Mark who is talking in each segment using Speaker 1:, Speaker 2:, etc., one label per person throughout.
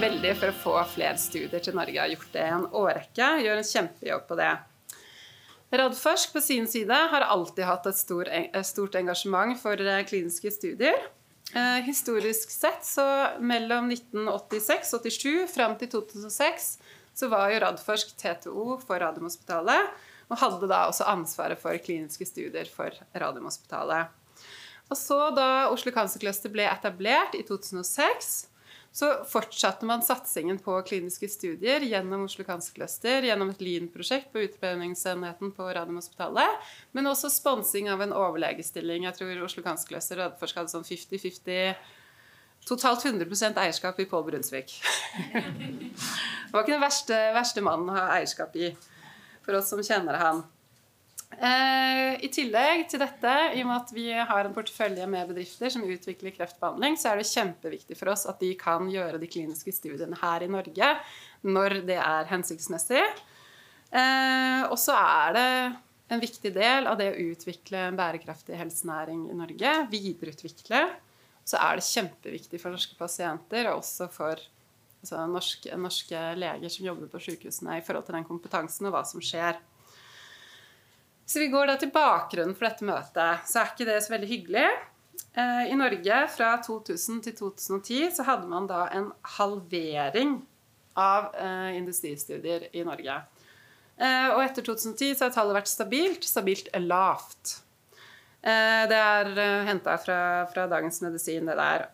Speaker 1: veldig for å få flere studier til Norge. Har gjort det i en årrekke. Gjør en kjempejobb på det. Radforsk på sin side har alltid hatt et stort, engasjement for eh, kliniske studier. Eh, historisk sett så mellom 1986 87 fram til 2006 så var jo Radforsk TTO for Radiumhospitalet, og hadde da også ansvaret for kliniske studier for Radiumhospitalet. Og så da Oslo Cancer Cluster ble etablert i 2006, så fortsatte man satsingen på kliniske studier gjennom Oslo Cancer Cluster, gjennom et Lean-prosjekt på utprøvingsenheten på Radiumhospitalet, men også sponsing av en overlegestilling. Jeg tror Oslo Cancer Cluster og hadde sånn 50-50 Totalt 100% eierskap i Pål Brunsvik. det var ikke den verste, verste mannen å ha eierskap i, for oss som kjenner han. Eh, I tillegg til dette, i og med at vi har en portefølje med bedrifter som utvikler kreftbehandling, så er det kjempeviktig for oss at de kan gjøre de kliniske studiene her i Norge når det er hensiktsmessig. Eh, og så er det en viktig del av det å utvikle en bærekraftig helsenæring i Norge. Videreutvikle. Så er det kjempeviktig for norske pasienter og også for altså, norske, norske leger som jobber på sykehusene, i forhold til den kompetansen og hva som skjer. Så vi går da til bakgrunnen for dette møtet. Så er ikke det så veldig hyggelig. Eh, I Norge fra 2000 til 2010 så hadde man da en halvering av eh, industristudier i Norge. Eh, og etter 2010 så har tallet vært stabilt, stabilt lavt. Det er henta fra, fra, Dagens Medisin, det der.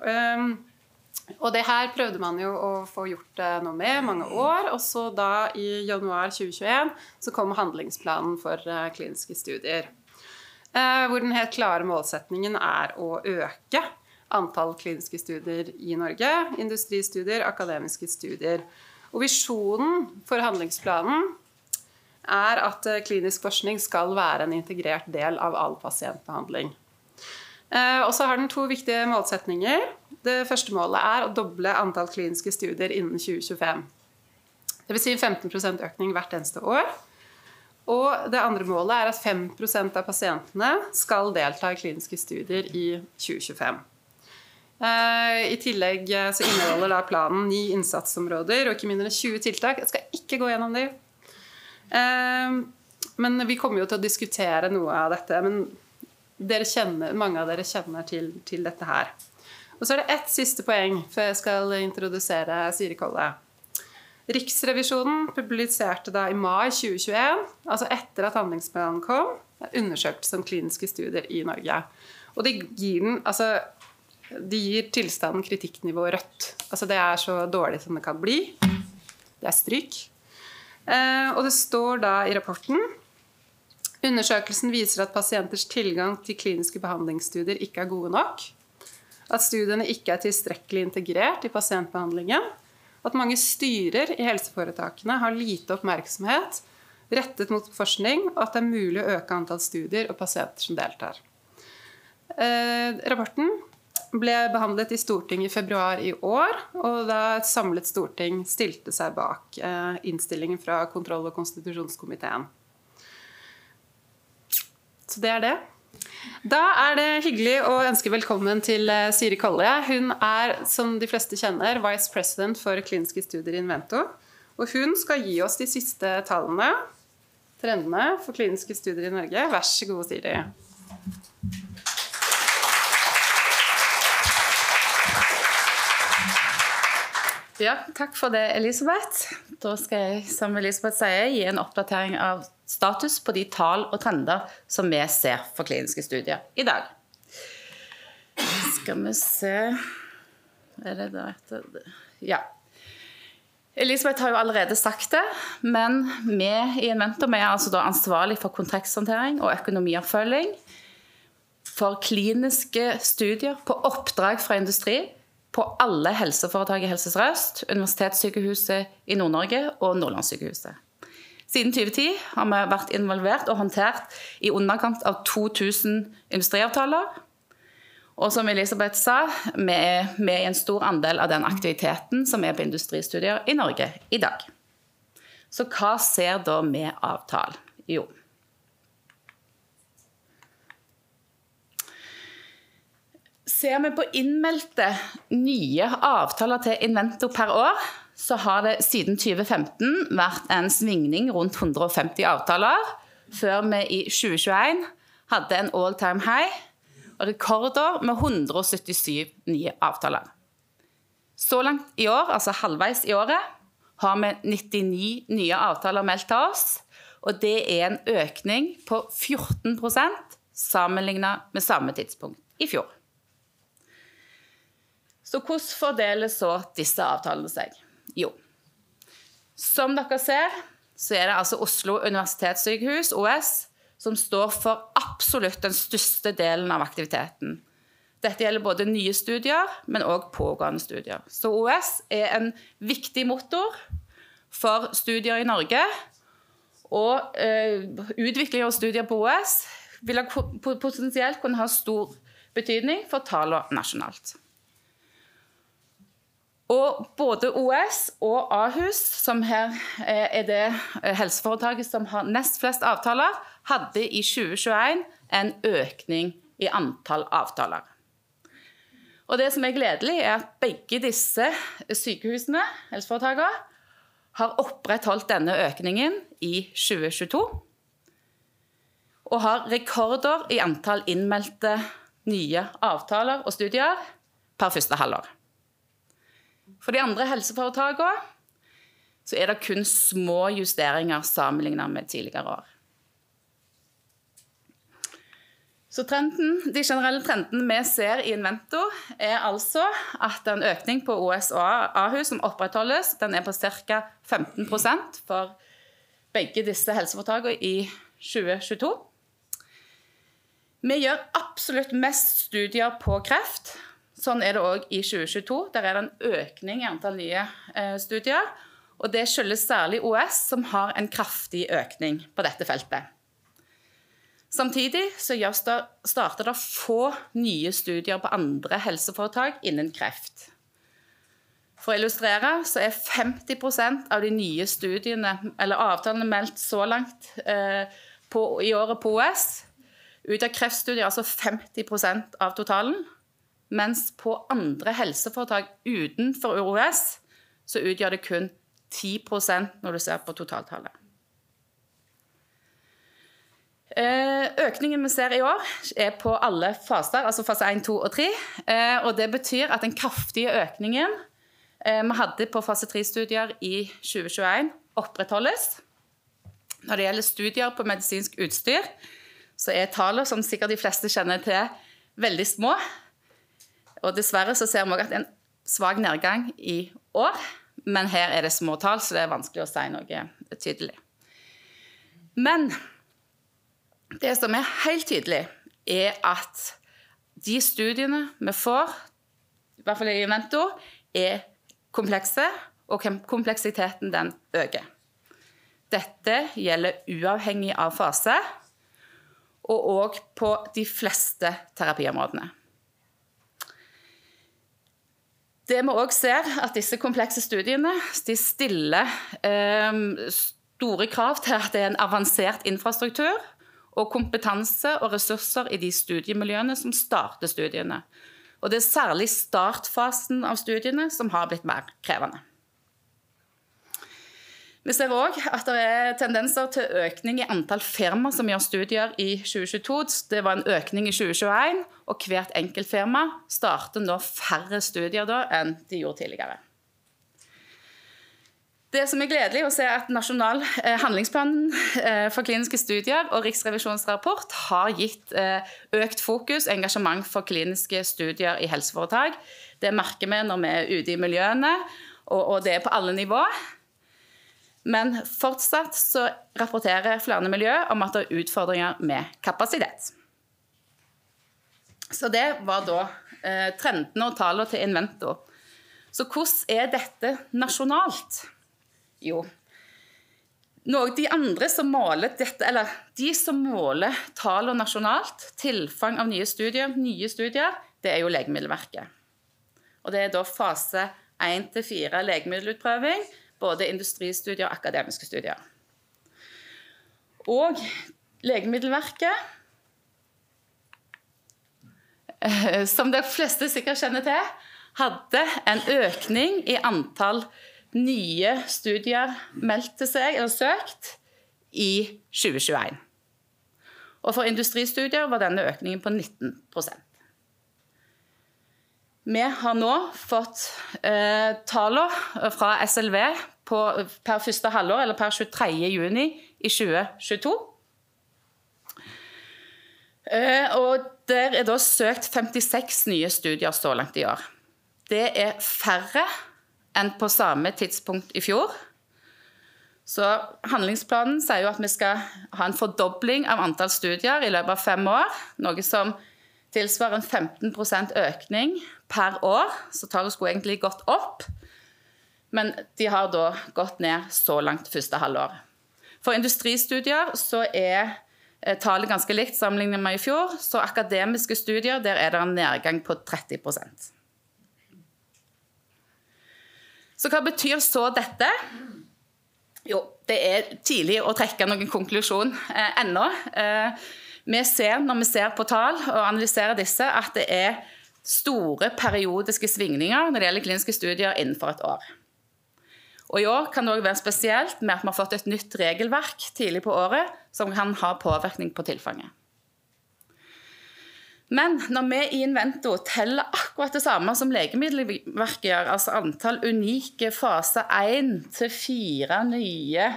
Speaker 1: Og det her prøvde man jo å få gjort eh, noe med mange år. Og så da i januar 2021 så kom handlingsplanen for eh, kliniske studier. Eh, hvor den helt klare målsetningen er å øke antall kliniske studier i Norge. Industristudier, akademiske studier. Og visjonen for handlingsplanen er at klinisk forskning skal være en integrert del av all pasientbehandling. Og så har den to viktige målsetninger. Det første målet er å doble antall kliniske studier innen 2025. Dvs. Si 15% økning hvert eneste år. Og det andre målet er at 5% av pasientene skal delta i kliniske studier i 2025. Eh, I tillegg eh, så inneholder planen ni innsatsområder og ikke mindre enn 20 tiltak. Jeg skal ikke gå gjennom de. Eh, men vi kommer jo til å diskutere noe av dette. Men kjenner, mange av dere kjenner til, til dette her. Og så er det ett siste poeng før jeg skal introdusere Siri Kolle. Riksrevisjonen publiserte da i mai 2021, altså etter at handlingsplanen kom, undersøkelse om kliniske studier i Norge. Og de gir den altså de gir tilstanden kritikknivå rødt. Altså Det er så dårlig som det kan bli. Det er stryk. Eh, og det står da i rapporten Undersøkelsen viser at pasienters tilgang til kliniske behandlingsstudier ikke er gode nok at studiene ikke er tilstrekkelig integrert i pasientbehandlingen, at mange styrer i helseforetakene har lite oppmerksomhet rettet mot forskning, og at det er mulig å øke antall studier og pasienter som deltar. Eh, rapporten ble behandlet i Stortinget i februar i år, og da et samlet storting stilte seg bak eh, innstillingen fra kontroll- og konstitusjonskomiteen. Så det er det. Da er det hyggelig å ønske velkommen til eh, Siri Kolle. Hun er, som de fleste kjenner, vice president for kliniske studier i Invento. Og hun skal gi oss de siste tallene, trendene, for kliniske studier i Norge. Vær så god, Siri.
Speaker 2: Ja, takk for det, Elisabeth. Da skal jeg, som Elisabeth sier, gi en oppdatering av status på de tall og trender som vi ser for kliniske studier i dag. Skal vi se Er det der etter Ja. Elisabeth har jo allerede sagt det, men vi i Inventor er altså ansvarlig for kontrakthåndtering og økonomioppfølging for kliniske studier på oppdrag fra industri på alle helseforetak i Helse Sør-Øst, Universitetssykehuset i Nord-Norge og Nordlandssykehuset. Siden 2010 har vi vært involvert og håndtert i underkant av 2000 industriavtaler. Og som Elisabeth sa, vi er med i en stor andel av den aktiviteten som er på industristudier i Norge i dag. Så hva ser da med avtalen? Jo. Ser vi på innmeldte nye avtaler til Invento per år, så har det siden 2015 vært en svingning rundt 150 avtaler, før vi i 2021 hadde en all time high og rekorder med 177 nye avtaler. Så langt i år, altså halvveis i året, har vi 99 nye avtaler meldt til oss. Og det er en økning på 14% sammenlignet med samme tidspunkt i fjor. Så hvordan fordeler så disse avtalene seg? Jo, som dere ser, så er det altså Oslo universitetssykehus, OS, som står for absolutt den største delen av aktiviteten. Dette gjelder både nye studier, men òg pågående studier. Så OS er en viktig motor for studier i Norge. Og eh, utvikling av studier på OS vil potensielt kunne ha stor betydning for tallene nasjonalt. Og både OS og Ahus, som her eh, er det eh, helseforetaket som har nest flest avtaler, hadde i 2021 en økning i antall avtaler. Og det som er gledelig, er at begge disse sykehusene, helseforetakene, har opprettholdt denne økningen i 2022. Og har rekorder i antall innmeldte nye avtaler og studier per første halvår. For de andre helseforetakene så er det kun små justeringer sammenlignet med tidligere år. Så trenden, De generelle trendene vi ser i Invento, er altså at en økning på OS og Ahus som opprettholdes, den er på ca. 15% for begge disse helseforetakene i 2022. Vi gjør absolutt mest studier på kreft. Sånn er det òg i 2022. Der er det en økning i antall nye eh, studier. Og det skyldes særlig OS, som har en kraftig økning på dette feltet. Samtidig så starter det få nye studier på andre helseforetak innen kreft. For å illustrere så er 50% av de nye studiene, eller avtalene meldt så langt eh, på, i året på OS, ut av kreftstudier, altså 50% av totalen. Mens på andre helseforetak utenfor OUS så utgjør det kun 10% når du ser på totaltallet. Eh, økningen vi ser i år, er på alle faser, altså fase 1, 2 og 3. Eh, og det betyr at den kraftige økningen eh, vi hadde på fase 3-studier i 2021, opprettholdes. Når det gjelder studier på medisinsk utstyr, så er tallene, som sikkert de fleste kjenner til, veldig små. Og dessverre så ser vi også at en svak nedgang i år, men her er det små tall, så det er vanskelig å si noe tydelig. Men det som er helt tydelig, er at de studiene vi får, i hvert fall i Invento, er komplekse, og kompleksiteten den øker. Dette gjelder uavhengig av fase, og òg på de fleste terapiområdene. Det vi òg ser, at disse komplekse studiene stiller eh, store krav til at det er en avansert infrastruktur og kompetanse og ressurser i de studiemiljøene som starter studiene. Og det er særlig startfasen av studiene som har blitt mer krevende. Vi ser òg at det er tendenser til økning i antall firma som gjør studier i 2022. Det var en økning i 2021, og hvert enkelt firma starter nå færre studier da enn de gjorde tidligere. Det som er gledelig å se er at Nasjonal eh, handlingsplan eh, for kliniske studier og Riksrevisjonens rapport har gitt eh, økt fokus og engasjement for kliniske studier i helseforetak. Det merker vi når vi er ute i miljøene, og det er på alle nivåer. Men fortsatt så rapporterer flere miljø om at det er utfordringer med kapasitet. Så det var da eh, trendene og tallene til Invento. Så hvordan er dette nasjonalt? Jo, noe de andre som måler dette, eller de som måler tallene nasjonalt, tilfang av nye studier, nye studier, det er jo Legemiddelverket. Og det er da fase 1 4 legemiddelutprøving både industristudier og akademiske studier. Og Legemiddelverket eh, som de fleste sikkert kjenner til, hadde en økning i antall nye studier meldt til seg eller søkt i 2021. Og for industristudier var denne økningen på 19 Vi har nå fått eh, tallene fra SLV på, per første halvår, eller per 23. juni i 2022. Eh, og der er da søkt 56 nye studier så langt i år. Det er færre enn på samme tidspunkt i fjor. Så Handlingsplanen sier jo at vi skal ha en fordobling av antall studier i løpet av fem år. Noe som tilsvarer en 15% økning per år. Så tallet skulle egentlig gått opp, men de har da gått ned så langt første halvår. For industristudier så er eh, tallet ganske likt sammenlignet med i fjor. Så akademiske studier der er det en nedgang på 30% Så hva betyr så dette? Jo, det er tidlig å trekke noen konklusjon eh, ennå. Eh, vi ser når vi ser på tall og analyserer disse, at det er store periodiske svingninger når det gjelder kliniske studier innenfor et år. Og I år kan det også være spesielt med at vi har fått et nytt regelverk tidlig på året som kan ha påvirkning på tilfanget. Men når vi i Invento teller akkurat det samme som Legemiddelverket gjør, altså antall unike fase 1 til 4 nye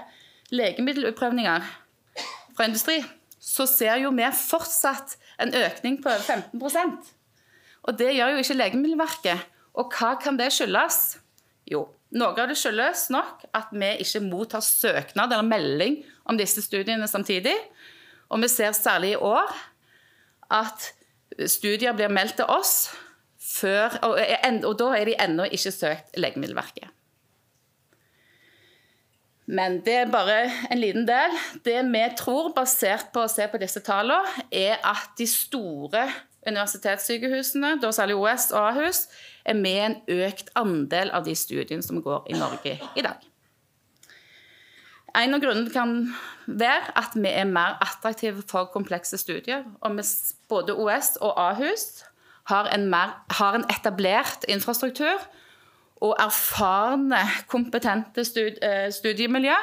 Speaker 2: legemiddelutprøvninger fra industri, så ser jo vi fortsatt en økning på over 15 Og det gjør jo ikke Legemiddelverket. Og hva kan det skyldes? Jo, noe av det skyldes nok at vi ikke mottar søknad eller melding om disse studiene samtidig. Og vi ser særlig i år at studier blir meldt til oss, før, og, og da er de ennå ikke søkt Legemiddelverket. Men det er bare en liten del. Det vi tror, basert på å se på disse tallene, er at de store universitetssykehusene, da særlig OS og Ahus, er med en økt andel av de studiene som går i Norge i dag. En av grunnene kan være at vi er mer attraktive for komplekse studier. Og både OS og Ahus har en, mer, har en etablert infrastruktur og erfarne, kompetente eh, studiemiljø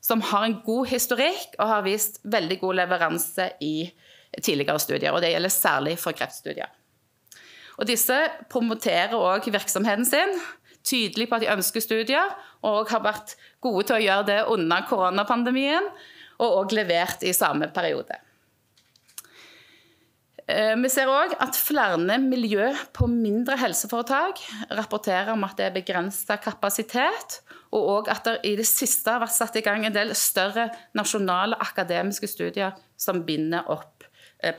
Speaker 2: som har en god historikk og har vist veldig god leveranse i tidligere studier. og Det gjelder særlig for kreftstudier. Og Disse promoterer òg virksomheten sin tydelig på at de ønsker studier, og har vært gode til å gjøre det under koronapandemien, og òg levert i samme periode. Eh, vi ser òg at flere miljø på mindre helseforetak rapporterer om at det er begrensa kapasitet, og at det i det siste har vært satt i gang en del større nasjonale akademiske studier som binder opp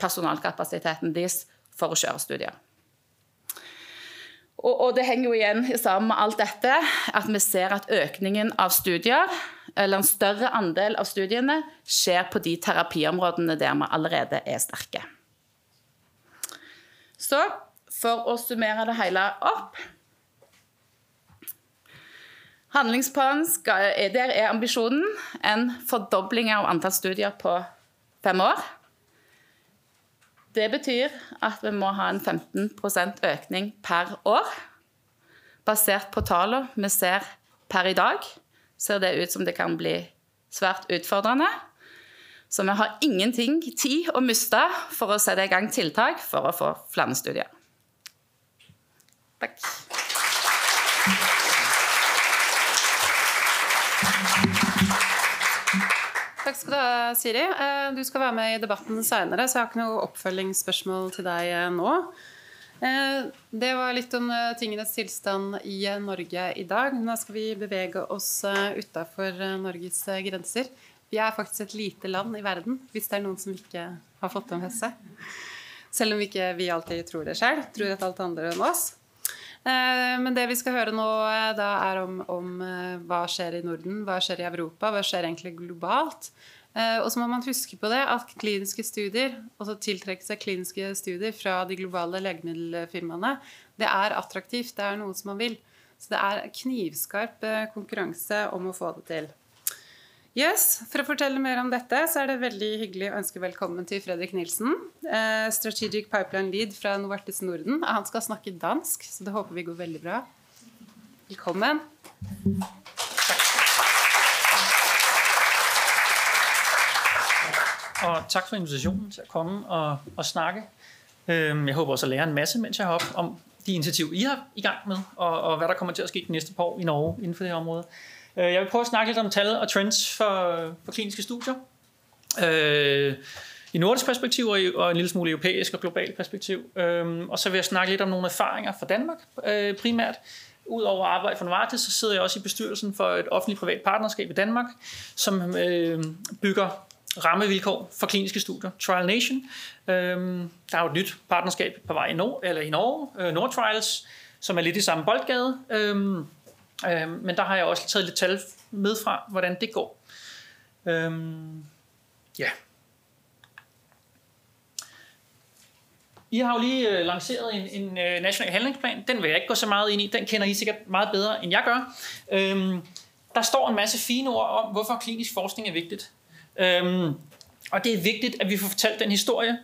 Speaker 2: personalkapasiteten deres for å kjøre studier. Og, og, det henger jo igjen sammen med alt dette at vi ser at økningen av studier, eller en større andel av studiene, skjer på de terapiområdene der vi allerede er sterke. Så for å summere det hele opp Handlingsplanen skal, der er ambisjonen en fordobling av antall studier på fem år. Det betyr at vi må ha en 15% økning per år. Basert på tallene vi ser per i dag, ser det ut som det kan bli svært utfordrende. Så vi har ingenting tid å miste for å sette i gang tiltak for å få flere studier. Takk.
Speaker 1: Skal du ha, Siri. Eh, du skal være med i debatten seinere, så jeg har ikke noe oppfølgingsspørsmål til deg eh, nå. Eh, det var litt om tingenes tilstand i Norge i dag. Nå skal vi bevege oss utafor Norges grenser. Vi er faktisk et lite land i verden, hvis det er noen som ikke har fått det med seg. Selv om ikke vi alltid tror det sjøl. Tror at alt handler om oss. Eh, men det vi skal høre nå, eh, da er om, om, eh, hva skjer i Norden, hva skjer i Europa, hva skjer egentlig globalt. Og så må man huske på det at kliniske studier, altså tiltrekke seg kliniske studier fra de globale legemiddelfirmaene, det er attraktivt. Det er noe som man vil. Så det er knivskarp konkurranse om å få det til. Yes, For å fortelle mer om dette, så er det veldig hyggelig å ønske velkommen til Fredrik Nilsen. Eh, Strategic Pipeline Lead fra Novartis Norden. Han skal snakke dansk, så det håper vi går veldig bra. Velkommen.
Speaker 3: Og tak for invitationen til å komme og, og snakke. Jeg håper også å lære en masse, mens jeg er oppe om de initiativer, I har i gang med, og, og hva der kommer til å skje de neste par år i Norge innenfor det her område. Øh, jeg vil prøve at snakke lidt om tal og trends for, for kliniske studier. Øh, I nordisk perspektiv og, en lille smule europæisk og globalt perspektiv. Øh, og så vil jeg snakke lidt om nogle erfaringer fra Danmark øh, primært. Udover at arbejde for Novartis, så sidder jeg også i bestyrelsen for et offentligt-privat partnerskab i Danmark, som øh, bygger rammevilkår for kliniske studier, Trial Nation. Der er jo et nyt partnerskab på vej i, Nord, eller i Norge, øh, Nordtrials, som er lidt i samme boldgade. Øhm, men der har jeg også taget lidt tal med fra, hvordan det går. Ja. I har jo lige øh, lanceret en, en øh, national handlingsplan. Den vil jeg ikke gå så meget ind i. Den kender I sikkert meget bedre, end jeg gør. Der står en masse fine ord om, hvorfor klinisk forskning er vigtigt. Og det er vigtigt, at vi får fortalt den historie,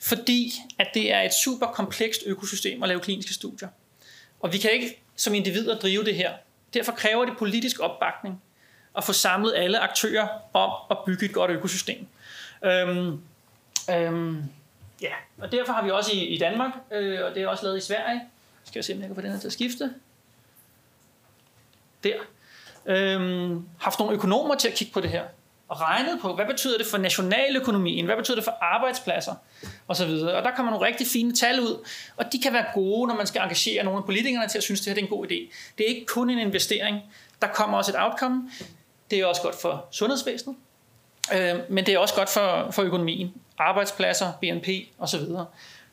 Speaker 3: fordi at det er et super komplekst økosystem at lave kliniske studier. Og vi kan ikke som individer drive det her. Derfor kræver det politisk opbakning at få samlet alle aktører om at bygge et godt økosystem. Øhm, øhm, ja, og derfor har vi også i, Danmark, øh, og det er også lavet i Sverige, skal jeg se, om jeg kan få den her til at skifte. Der. Øhm, haft nogle økonomer til at kigge på det her og regnet på, hvad betyder det for nationaløkonomien, hvad betyder det for arbejdspladser osv. Og der kommer nogle rigtig fine tal ud, og de kan være gode, når man skal engagere nogle af politikerne til at synes, at det her er en god idé. Det er ikke kun en investering, der kommer også et outcome. Det er også godt for sundhedsvæsenet, øh, men det er også godt for, for økonomien, arbejdspladser, BNP osv.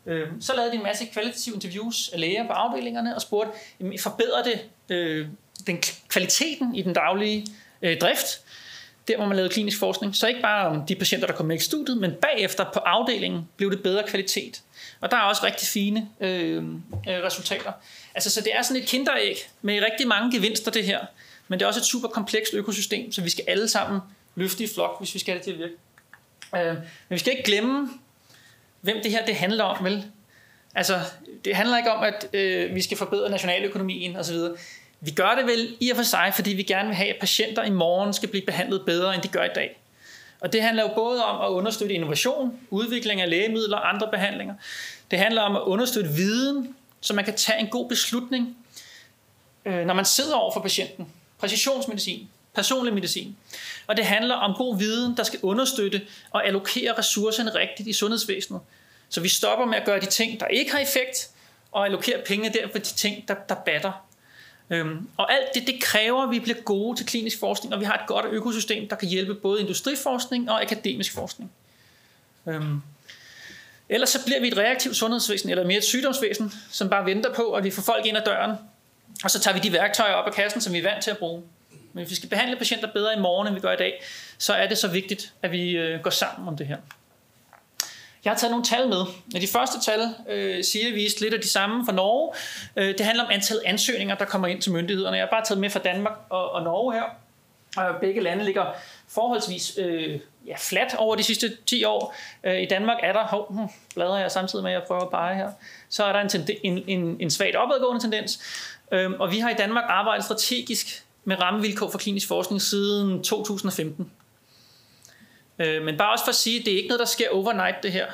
Speaker 3: Øh, så lavede de en masse kvalitative interviews af læger på afdelingerne og spurgte, forbedrer det øh, den kvaliteten i den daglige øh, drift? Der hvor man lavede klinisk forskning, så ikke bare om de patienter, der kom med i studiet, men bagefter på afdelingen blev det bedre kvalitet. Og der er også rigtig fine øh, resultater. Altså, så det er sådan et kinderæg med rigtig mange gevinster, det her. Men det er også et super komplekst økosystem, så vi skal alle sammen løfte i flok, hvis vi skal have det til at virke. Øh, men vi skal ikke glemme, hvem det her det handler om, vel? Altså, det handler ikke om, at øh, vi skal forbedre nationaløkonomien osv. Vi gør det vel i og for sig, fordi vi gerne vil have, at patienter i morgen skal blive behandlet bedre, end de gør i dag. Og det handler jo både om at understøtte innovation, udvikling af lægemidler og andre behandlinger. Det handler om at understøtte viden, så man kan tage en god beslutning, øh, når man sidder over for patienten. Præcisionsmedicin, personlig medicin. Og det handler om god viden, der skal understøtte og allokere ressourcerne rigtigt i sundhedsvæsenet. Så vi stopper med at gøre de ting, der ikke har effekt, og allokere pengene der for de ting, der, der batter. Øhm, og alt det, det kræver, at vi bliver gode til klinisk forskning, og vi har et godt økosystem, der kan hjælpe både industriforskning og akademisk forskning. Øhm, ellers så bliver vi et reaktivt sundhedsvæsen, eller mere et sygdomsvæsen, som bare venter på, at vi får folk ind ad døren, og så tager vi de værktøjer op af kassen, som vi er vant til at bruge. Men hvis vi skal behandle patienter bedre i morgen, end vi gør i dag, så er det så vigtigt, at vi øh, går sammen om det her. Jeg har taget nogle tal med. De første tal øh, siger vist lidt af de samme fra Norge. Øh, det handler om antallet ansøgninger, der kommer ind til myndighederne. Jeg har bare taget med fra Danmark og, og Norge her. Og begge lande ligger forholdsvis øh, ja, flat over de sidste 10 år. Øh, I Danmark er der, hov, hmm, bladrer jeg samtidig med, at jeg prøver at pege her, så er der en, tende, en, en, en svagt opadgående tendens. Øh, og vi har i Danmark arbejdet strategisk med rammevilkår for klinisk forskning siden 2015. Øh, men bare også for at sige, at det er ikke noget, der sker overnight, det her.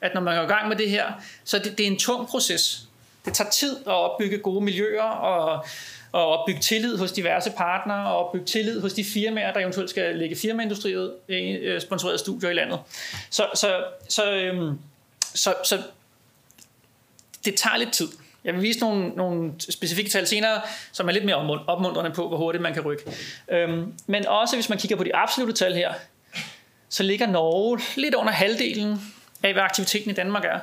Speaker 3: At når man går i gang med det her, så det, det er en tung proces. Det tager tid at opbygge gode miljøer og, og opbygge tillid hos diverse partnere og opbygge tillid hos de firmaer, der eventuelt skal lægge firmaindustriet øh, sponsorerede studier i landet. Så, så, så, øhm, så, så det tager lidt tid. Jeg vil vise nogle, nogle specifikke tal senere, som er lidt mere opmuntrende på, hvor hurtigt man kan rykke. Men også hvis man kigger på de absolute tal her, så ligger Norge litt under halvdelen av hva aktiviteten i Danmark er.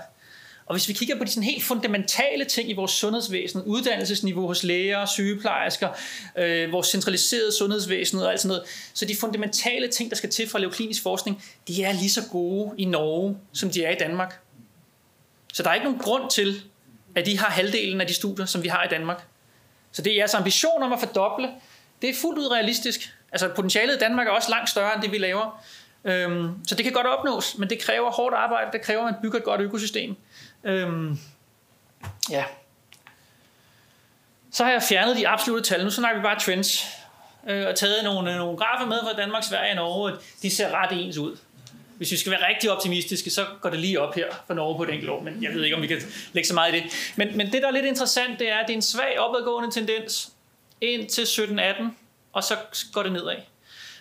Speaker 3: Og hvis vi kigger på de helt fundamentale ting i vores sundhedsvæsen, uddannelsesniveau hos læger, sygeplejersker, øh, vores centraliserede sundhedsvæsen og alt sådan så de fundamentale ting, der skal til for at lave klinisk forskning, de er lige så gode i Norge, som de er i Danmark. Så der er ikke nogen grund til, at de har halvdelen af de studier, som vi har i Danmark. Så det er jeres ambition om at fordoble. Det er fuldt ud realistisk. Altså potentialet i Danmark er også langt større end det, vi laver. Øhm, så det kan godt opnås, men det kræver hårdt arbejde, det kræver, at man bygger et godt økosystem. Øhm, ja. Så har jeg fjernet de absolutte tal. Nu snakker vi bare trends. Øh, og taget nogle, nogle grafer med fra Danmark, Sverige og Norge. De ser ret ens ud. Hvis vi skal være rigtig optimistiske, så går det lige op her for Norge på et enkelt år, men jeg ved ikke, om vi kan lægge så meget i det. Men, men det, der er lidt interessant, det er, at det er en svag opadgående tendens ind til 17-18, og så går det nedad.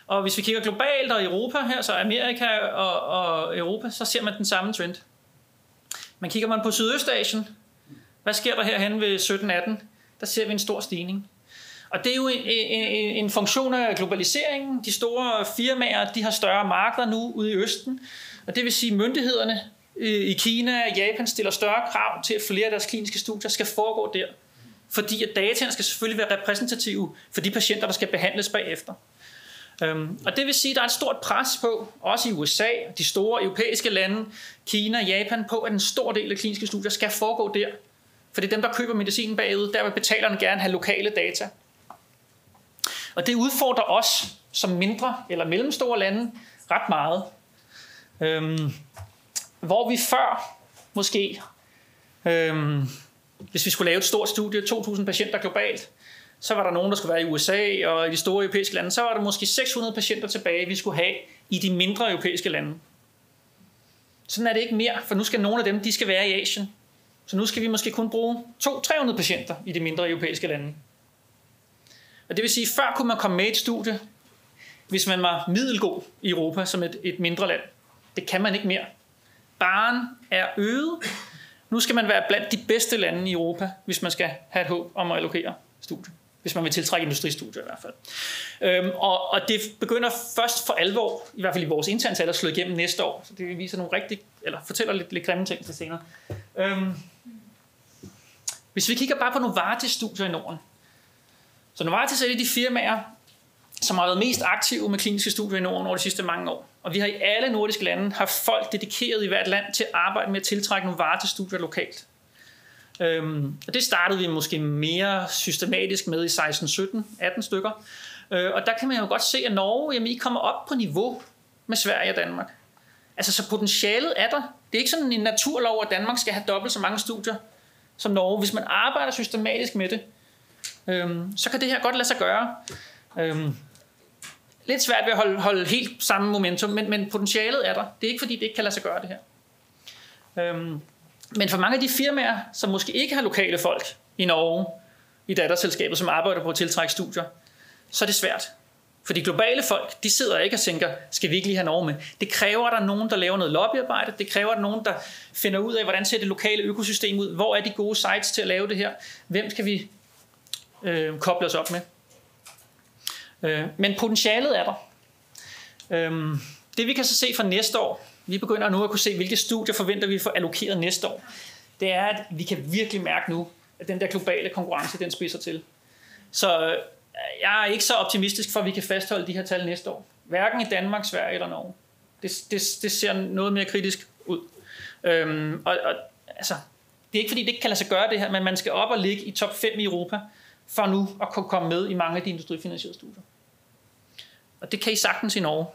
Speaker 3: Og hvis vi kigger globalt og Europa her, så Amerika og, og Europa, så ser man den samme trend. Men kigger man på Sydøstasien, hva skjer der herhen ved 17-18? Der ser vi en stor stigning. Og det er jo en, en, en funksjon av globaliseringen. De store firmaer de har større markeder nå ude i Østen. Og det vil si at i Kina og Japan stiller større krav til, at flere af deres kliniske studier skal foregå der. Fordi at dataene skal selvfølgelig være repræsentative for de patienter, der skal behandles bagefter. Og det vil sige, at der er et stort pres på, også i USA, de store europæiske lande, Kina Japan, på, at en stor del af kliniske studier skal foregå der. For det er dem, der køber medicinen bagud, der vil betalerne gerne have lokale data. Og det udfordrer os som mindre eller mellemstore lande ret meget. Øhm, hvor vi før måske, øhm, hvis vi skulle lave et stort studie, 2.000 patienter globalt, så var der nogen, der skulle være i USA og i de store europæiske lande, så var der måske 600 patienter tilbage, vi skulle have i de mindre europæiske lande. Sådan er det ikke mere, for nu skal nogle af dem, de skal være i Asien. Så nu skal vi måske kun bruge 200-300 patienter i de mindre europæiske lande. Og det vil sige, før kunne man komme med et studie, hvis man var middelgod i Europa som et, et mindre land. Det kan man ikke mere. Baren er øget. Nu skal man være blandt de bedste lande i Europa, hvis man skal have et håb om at allokere studie. Hvis man vil tiltrække industristudier i hvert fald. Øhm, og, og det begynder først for alvor, i hvert fald i vores interne tal, at slå igennem næste år. Så det viser nogle rigtig, eller fortæller lidt, lidt grimme ting til senere. Øhm, hvis vi kigger bare på Novartis-studier i Norden, så Novartis er et af de firmaer, som har været mest aktive med kliniske studier i Norden over de sidste mange år. Og vi har i alle nordiske lande haft folk dedikeret i hvert land til at arbejde med at tiltrække Novartis-studier lokalt. Øhm, og det startede vi måske mere systematisk med i 16, 17, 18 stykker. Øh, og der kan man jo godt se, at Norge, jamen I kommer op på niveau med Sverige og Danmark. Altså så potentialet er der. Det er ikke sådan en naturlov, at Danmark skal have dobbelt så mange studier som Norge. Hvis man arbejder systematisk med det, øhm, så kan det her godt lade sig gøre. Øhm, lidt svært ved at holde, holde helt samme momentum, men, men potentialet er der. Det er ikke fordi, det ikke kan lade sig gøre det her. Øhm, men for mange af de firmaer, som måske ikke har lokale folk i Norge, i datterselskabet, som arbejder på at tiltrække studier, så er det svært. For de globale folk, de sidder ikke og tænker, skal vi ikke lige have Norge med? Det kræver, at der er nogen, der laver noget lobbyarbejde. Det kræver, at der er nogen, der finder ud af, hvordan ser det lokale økosystem ud? Hvor er de gode sites til at lave det her? Hvem skal vi øh, koble os op med? Øh, men potentialet er der. Øh, det vi kan så se for næste år, vi begynder nu at kunne se, hvilke studier forventer vi får allokeret næste år. Det er, at vi kan virkelig mærke nu, at den der globale konkurrence, den spiser til. Så øh, jeg er ikke så optimistisk for, at vi kan fastholde de her tal næste år. Hverken i Danmark, Sverige eller Norge. Det, det, det ser noget mere kritisk ud. Øhm, og, og, altså, det er ikke fordi, det ikke kan lade sig gøre det her, men man skal op og ligge i top 5 i Europa, for nu at kunne komme med i mange af de industrifinansierede studier. Og det kan I sagtens i Norge.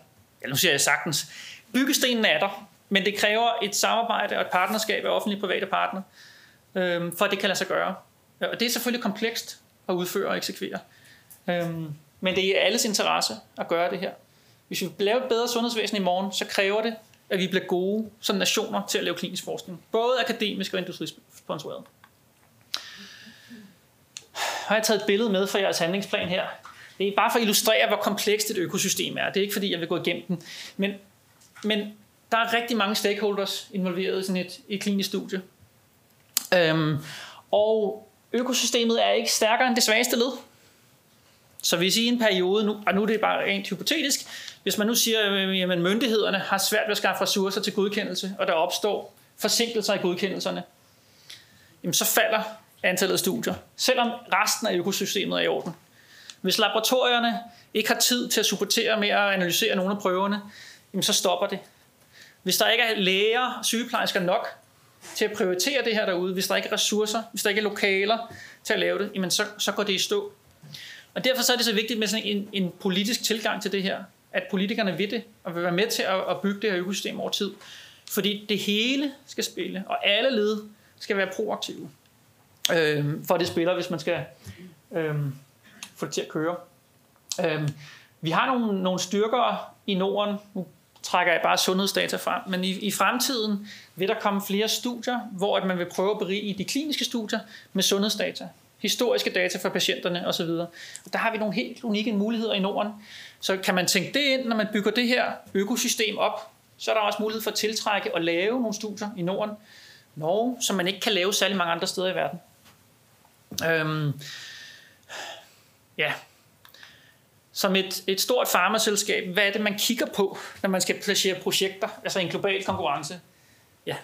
Speaker 3: Ja, nu siger jeg sagtens. Byggestenen er der, men det kræver et samarbejde og et partnerskab af offentlige private partner, for at det kan lade sig gøre. Og det er selvfølgelig komplekst at udføre og eksekvere. Men det er i alles interesse at gøre det her. Hvis vi vil lave et bedre sundhedsvæsen i morgen, så kræver det, at vi bliver gode som nationer til at lave klinisk forskning. Både akademisk og industrisponsoreret. Har jeg taget et billede med fra jeres handlingsplan her. Det er bare for at illustrere, hvor komplekst et økosystem er. Det er ikke fordi, jeg vil gå igennem den. Men, men der er rigtig mange stakeholders involveret i sådan et, et klinisk studie. Øhm, og økosystemet er ikke stærkere end det svageste led. Så hvis i en periode, nu, og nu er det bare rent hypotetisk, hvis man nu siger, at myndighederne har svært ved at skaffe ressourcer til godkendelse, og der opstår forsinkelser i godkendelserne, jamen så falder antallet af studier, selvom resten af økosystemet er i orden. Hvis laboratorierne ikke har tid til at supportere med at analysere nogle af prøverne, jamen så stopper det. Hvis der ikke er læger sygeplejersker nok til at prioritere det her derude, hvis der ikke er ressourcer, hvis der ikke er lokaler til at lave det, jamen så, så går det i stå. Og derfor så er det så vigtigt med sådan en, en politisk tilgang til det her, at politikerne vil det, og vil være med til at, at bygge det her økosystem over tid. Fordi det hele skal spille, og alle led skal være proaktive. Øh, for det spiller, hvis man skal øh, få det til at køre. Øh, vi har nogle, nogle styrker i Norden. Nu trækker jeg bare sundhedsdata frem, men i, i fremtiden vil der komme flere studier, hvor at man vil prøve at berige de kliniske studier med sundhedsdata historiske data for patienterne osv. Og der har vi nogle helt unikke muligheder i Norden. Så kan man tænke det ind, når man bygger det her økosystem op, så er der også mulighed for at tiltrække og lave nogle studier i Norden, Norge, som man ikke kan lave særlig mange andre steder i verden. Øhm, ja. Som et, et stort farmaselskab, hvad er det, man kigger på, når man skal placere projekter, altså en global konkurrence? Ja,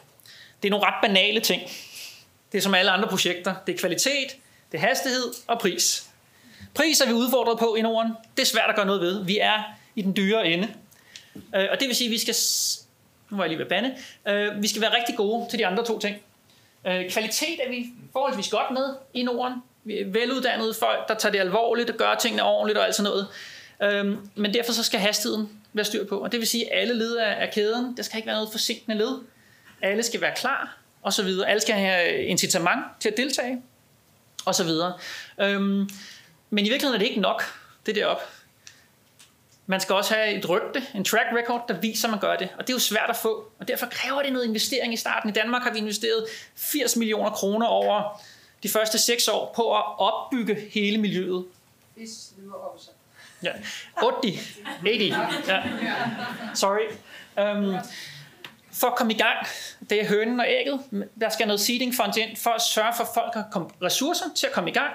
Speaker 3: det er nogle ret banale ting. Det er som alle andre projekter. Det er kvalitet, det er hastighed og pris. Pris er vi udfordret på i Norden. Det er svært at gøre noget ved. Vi er i den dyre ende. Øh, og det vil sige, at vi skal... Nu var jeg lige ved bande. Øh, vi skal være rigtig gode til de andre to ting. Øh, kvalitet er vi forholdsvis godt med i Norden. Veluddannede folk, der tager det alvorligt og gør tingene ordentligt og alt sådan noget. Men derfor så skal hastigheden være styr på. Og det vil sige, at alle led af kæden, der skal ikke være noget forsinkende led. Alle skal være klar, og så videre. Alle skal have incitament til at deltage og så videre. Øhm, men i virkeligheden er det ikke nok, det derop. Man skal også have et rygte, en track record, der viser, at man gør det. Og det er jo svært at få. Og derfor kræver det noget investering i starten. I Danmark har vi investeret 80 millioner kroner over de første seks år på at opbygge hele miljøet. Ja. 80. 80. Ja. Sorry. Um, for at komme i gang, det er hønen og ægget. Der skal noget seeding fund ind for at sørge for, at folk har ressourcer til at komme i gang.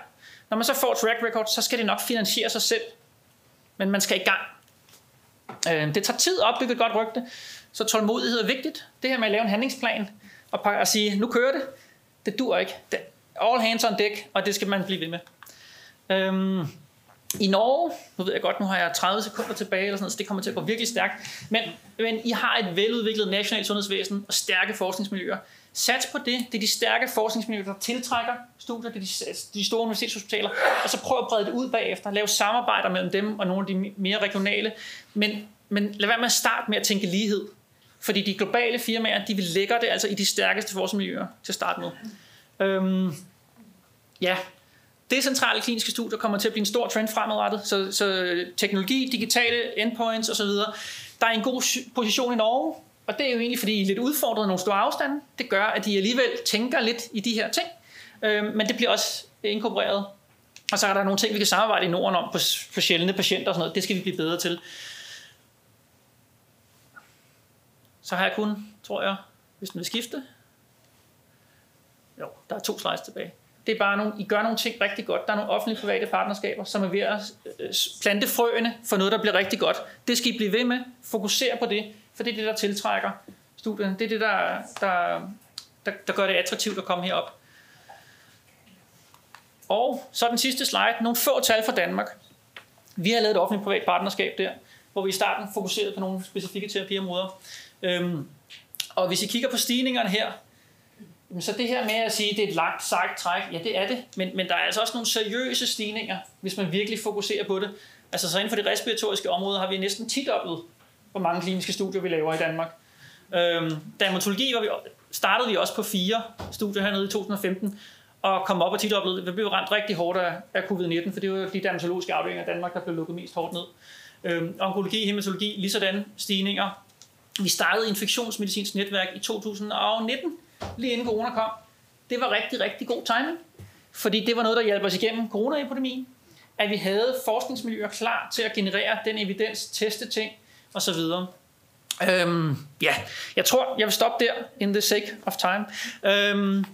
Speaker 3: Når man så får track record, så skal det nok finansiere sig selv. Men man skal i gang. Um, det tager tid at opbygge et godt rygte, så tålmodighed er vigtigt. Det her med at lave en handlingsplan og at sige, nu kører det, det dur ikke. All hands on deck, og det skal man blive ved med. Øhm, i Norge, nu ved jeg godt, nu har jeg 30 sekunder tilbage, eller sådan så det kommer til at gå virkelig stærkt, men, men I har et veludviklet nationalt sundhedsvæsen og stærke forskningsmiljøer. Sats på det. Det er de stærke forskningsmiljøer, der tiltrækker studier, det er de, de store universitetshospitaler, og så prøv at brede det ud bagefter. Lav samarbejder mellem dem og nogle af de mere regionale. Men, men lad være med at starte med at tænke lighed. Fordi de globale firmaer, de vil lægge det altså i de stærkeste forskningsmiljøer til at starte med. Øhm, ja, Decentrale kliniske studier kommer til at blive en stor trend fremadrettet, så, så teknologi, digitale endpoints osv. Der er en god position i Norge, og det er jo egentlig, fordi I er lidt udfordret nogle store afstande. Det gør, at de alligevel tænker lidt i de her ting, øhm, men det bliver også inkorporeret. Og så er der nogle ting, vi kan samarbejde i Norden om på, på sjældne patienter og sådan noget. Det skal vi blive bedre til. Så har jeg kun, tror jeg, hvis den vil skifte. Jo, der er to slides tilbage det er bare nogle, I gør nogle ting rigtig godt. Der er nogle offentlige private partnerskaber, som er ved at øh, plante frøene for noget, der bliver rigtig godt. Det skal I blive ved med. Fokusere på det, for det er det, der tiltrækker studierne. Det er det, der, der, der, der gør det attraktivt at komme herop. Og så den sidste slide. Nogle få tal fra Danmark. Vi har lavet et offentligt privat partnerskab der, hvor vi i starten fokuserede på nogle specifikke terapiområder. Øhm, og hvis I kigger på stigningerne her, så det her med at sige, at det er et langt sejt træk, ja det er det, men, men der er altså også nogle seriøse stigninger, hvis man virkelig fokuserer på det. Altså så inden for det respiratoriske område har vi næsten tidoblet, hvor mange kliniske studier vi laver i Danmark. Øhm, dermatologi var vi, startede vi også på fire studier hernede i 2015, og kom op og tidoblet. Vi blev ramt rigtig hårdt af, af covid-19, for det var de dermatologiske afdelinger i Danmark, der blev lukket mest hårdt ned. Øhm, onkologi, hematologi, lige sådan stigninger. Vi startede infektionsmedicinsk netværk i 2019, lige inden corona kom. Det var rigtig, rigtig god timing, fordi det var noget, der hjalp os igennem coronaepidemien, at vi havde forskningsmiljøer klar til at generere den evidens, teste ting osv. Øhm, ja, jeg tror, jeg vil stoppe der, in the sake of time. Øhm,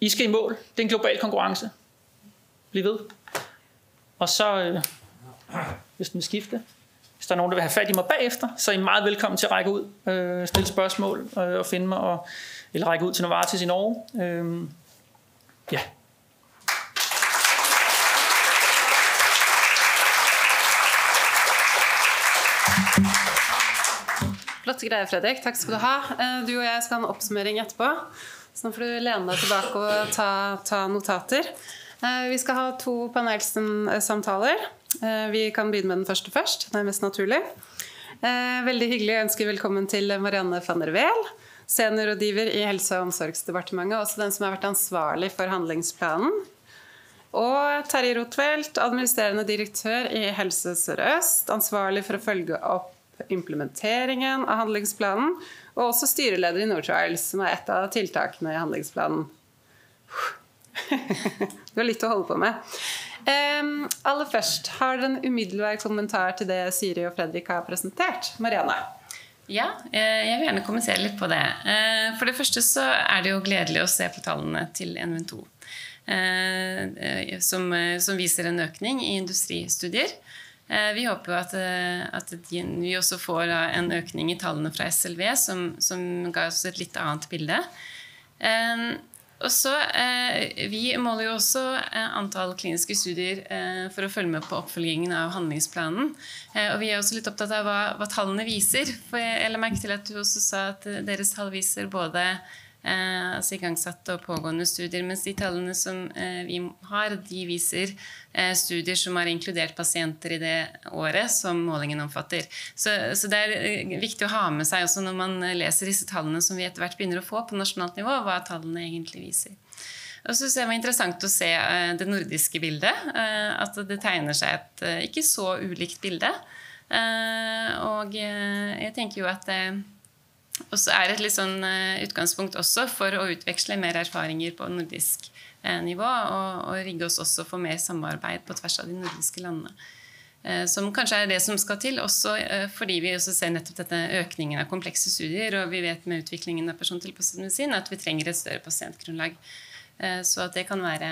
Speaker 3: I skal i mål. Det er en global konkurrence. Bliv ved. Og så, øh, hvis den skifte. Der er nogen, der vil have fat i mig bagefter, så er I meget velkommen til at række ud, øh, stille spørgsmål øh, og finde mig, og, eller række ud til Novartis i Norge. Øh, ja.
Speaker 1: Flotte greier, Fredrik. Takk skal du ha. Eh, du og jeg skal ha en oppsummering etterpå. Så nå får du lene deg tilbake og ta, ta notater. Vi skal ha to panelsamtaler. Vi kan begynne med den første først. Det er mest naturlig. Veldig hyggelig å ønske velkommen til Marianne van der Weel, seniorrådgiver i Helse- og omsorgsdepartementet, også den som har vært ansvarlig for handlingsplanen. Og Terje Rotfeldt, administrerende direktør i Helse Sør-Øst, ansvarlig for å følge opp implementeringen av handlingsplanen, og også styreleder i Nortrials, som er et av tiltakene i handlingsplanen. Du har litt å holde på med. Um, aller først, har dere en umiddelbar kommentar til det Siri og Fredrik har presentert? Marianne?
Speaker 4: Ja, eh, jeg vil gjerne kommentere litt på det. Eh, for det første så er det jo gledelig å se på tallene til NV2. Eh, som, som viser en økning i industristudier. Vi håper at, at, vi også får en økning i tallene fra SLV, som, som ga oss et litt annet bilde. Og så, eh, Vi måler jo også eh, antall kliniske studier eh, for å følge med på oppfølgingen av handlingsplanen. Eh, og Vi er også litt opptatt av hva, hva tallene viser. For Jeg la merke til at du også sa at deres tall viser både eh, altså igangsatte og pågående studier. Mens de tallene som eh, vi har, de viser eh, studier som har inkludert pasienter i det året som målingen omfatter. Så, så, det er eh, viktig å ha med seg også når man leser disse tallene som vi etter hvert begynner å få på nasjonalt nivå, hva tallene egentlig viser. Og så det var interessant å se eh, det nordiske bildet. Eh, at det tegner seg et ikke så ulikt bilde. Og jeg tenker jo at og så er det et litt sånn eh, utgangspunkt også for å utveksle mer erfaringer på nordisk eh, nivå, og, og rigge oss også for mer samarbeid på tvers av de nordiske landene. Eh, som kanskje er det som skal til, også fordi vi også ser nettopp dette økningen av komplekse studier, og vi vet med utviklingen av persontilpasset medisin at vi trenger et større pasientgrunnlag. Så at det kan være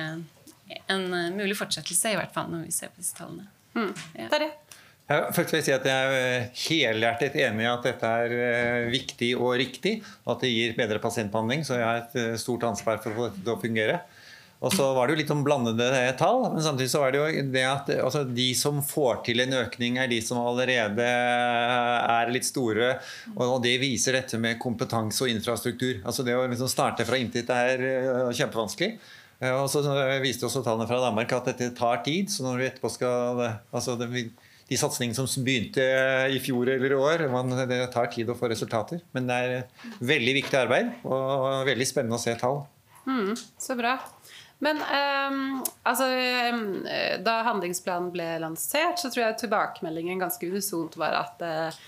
Speaker 4: en mulig fortsettelse, i hvert fall når vi ser på disse tallene.
Speaker 1: Mm. Ja. Det er det.
Speaker 5: Jeg, først vil si at jeg er eh, helhjertet enig i at dette er eh, viktig og riktig, og at det gir bedre pasientbehandling. Så jeg har et eh, stort ansvar for å få dette til å fungere. Og så var det jo litt om blandede tall. Men samtidig så var det jo det at altså, de som får til en økning, er de som allerede er litt store. Og det viser dette med kompetanse og infrastruktur. Altså Det å liksom starte fra intet er kjempevanskelig. Og så viste også tallene fra Danmark at dette tar tid. Så når vi etterpå skal altså det, de satsingene som begynte i fjor eller i år. Man, det tar tid å få resultater. Men det er veldig viktig arbeid og veldig spennende å se tall.
Speaker 1: Mm, så bra. Men um, altså, da handlingsplanen ble lansert, så tror jeg tilbakemeldingen ganske unisont var at uh,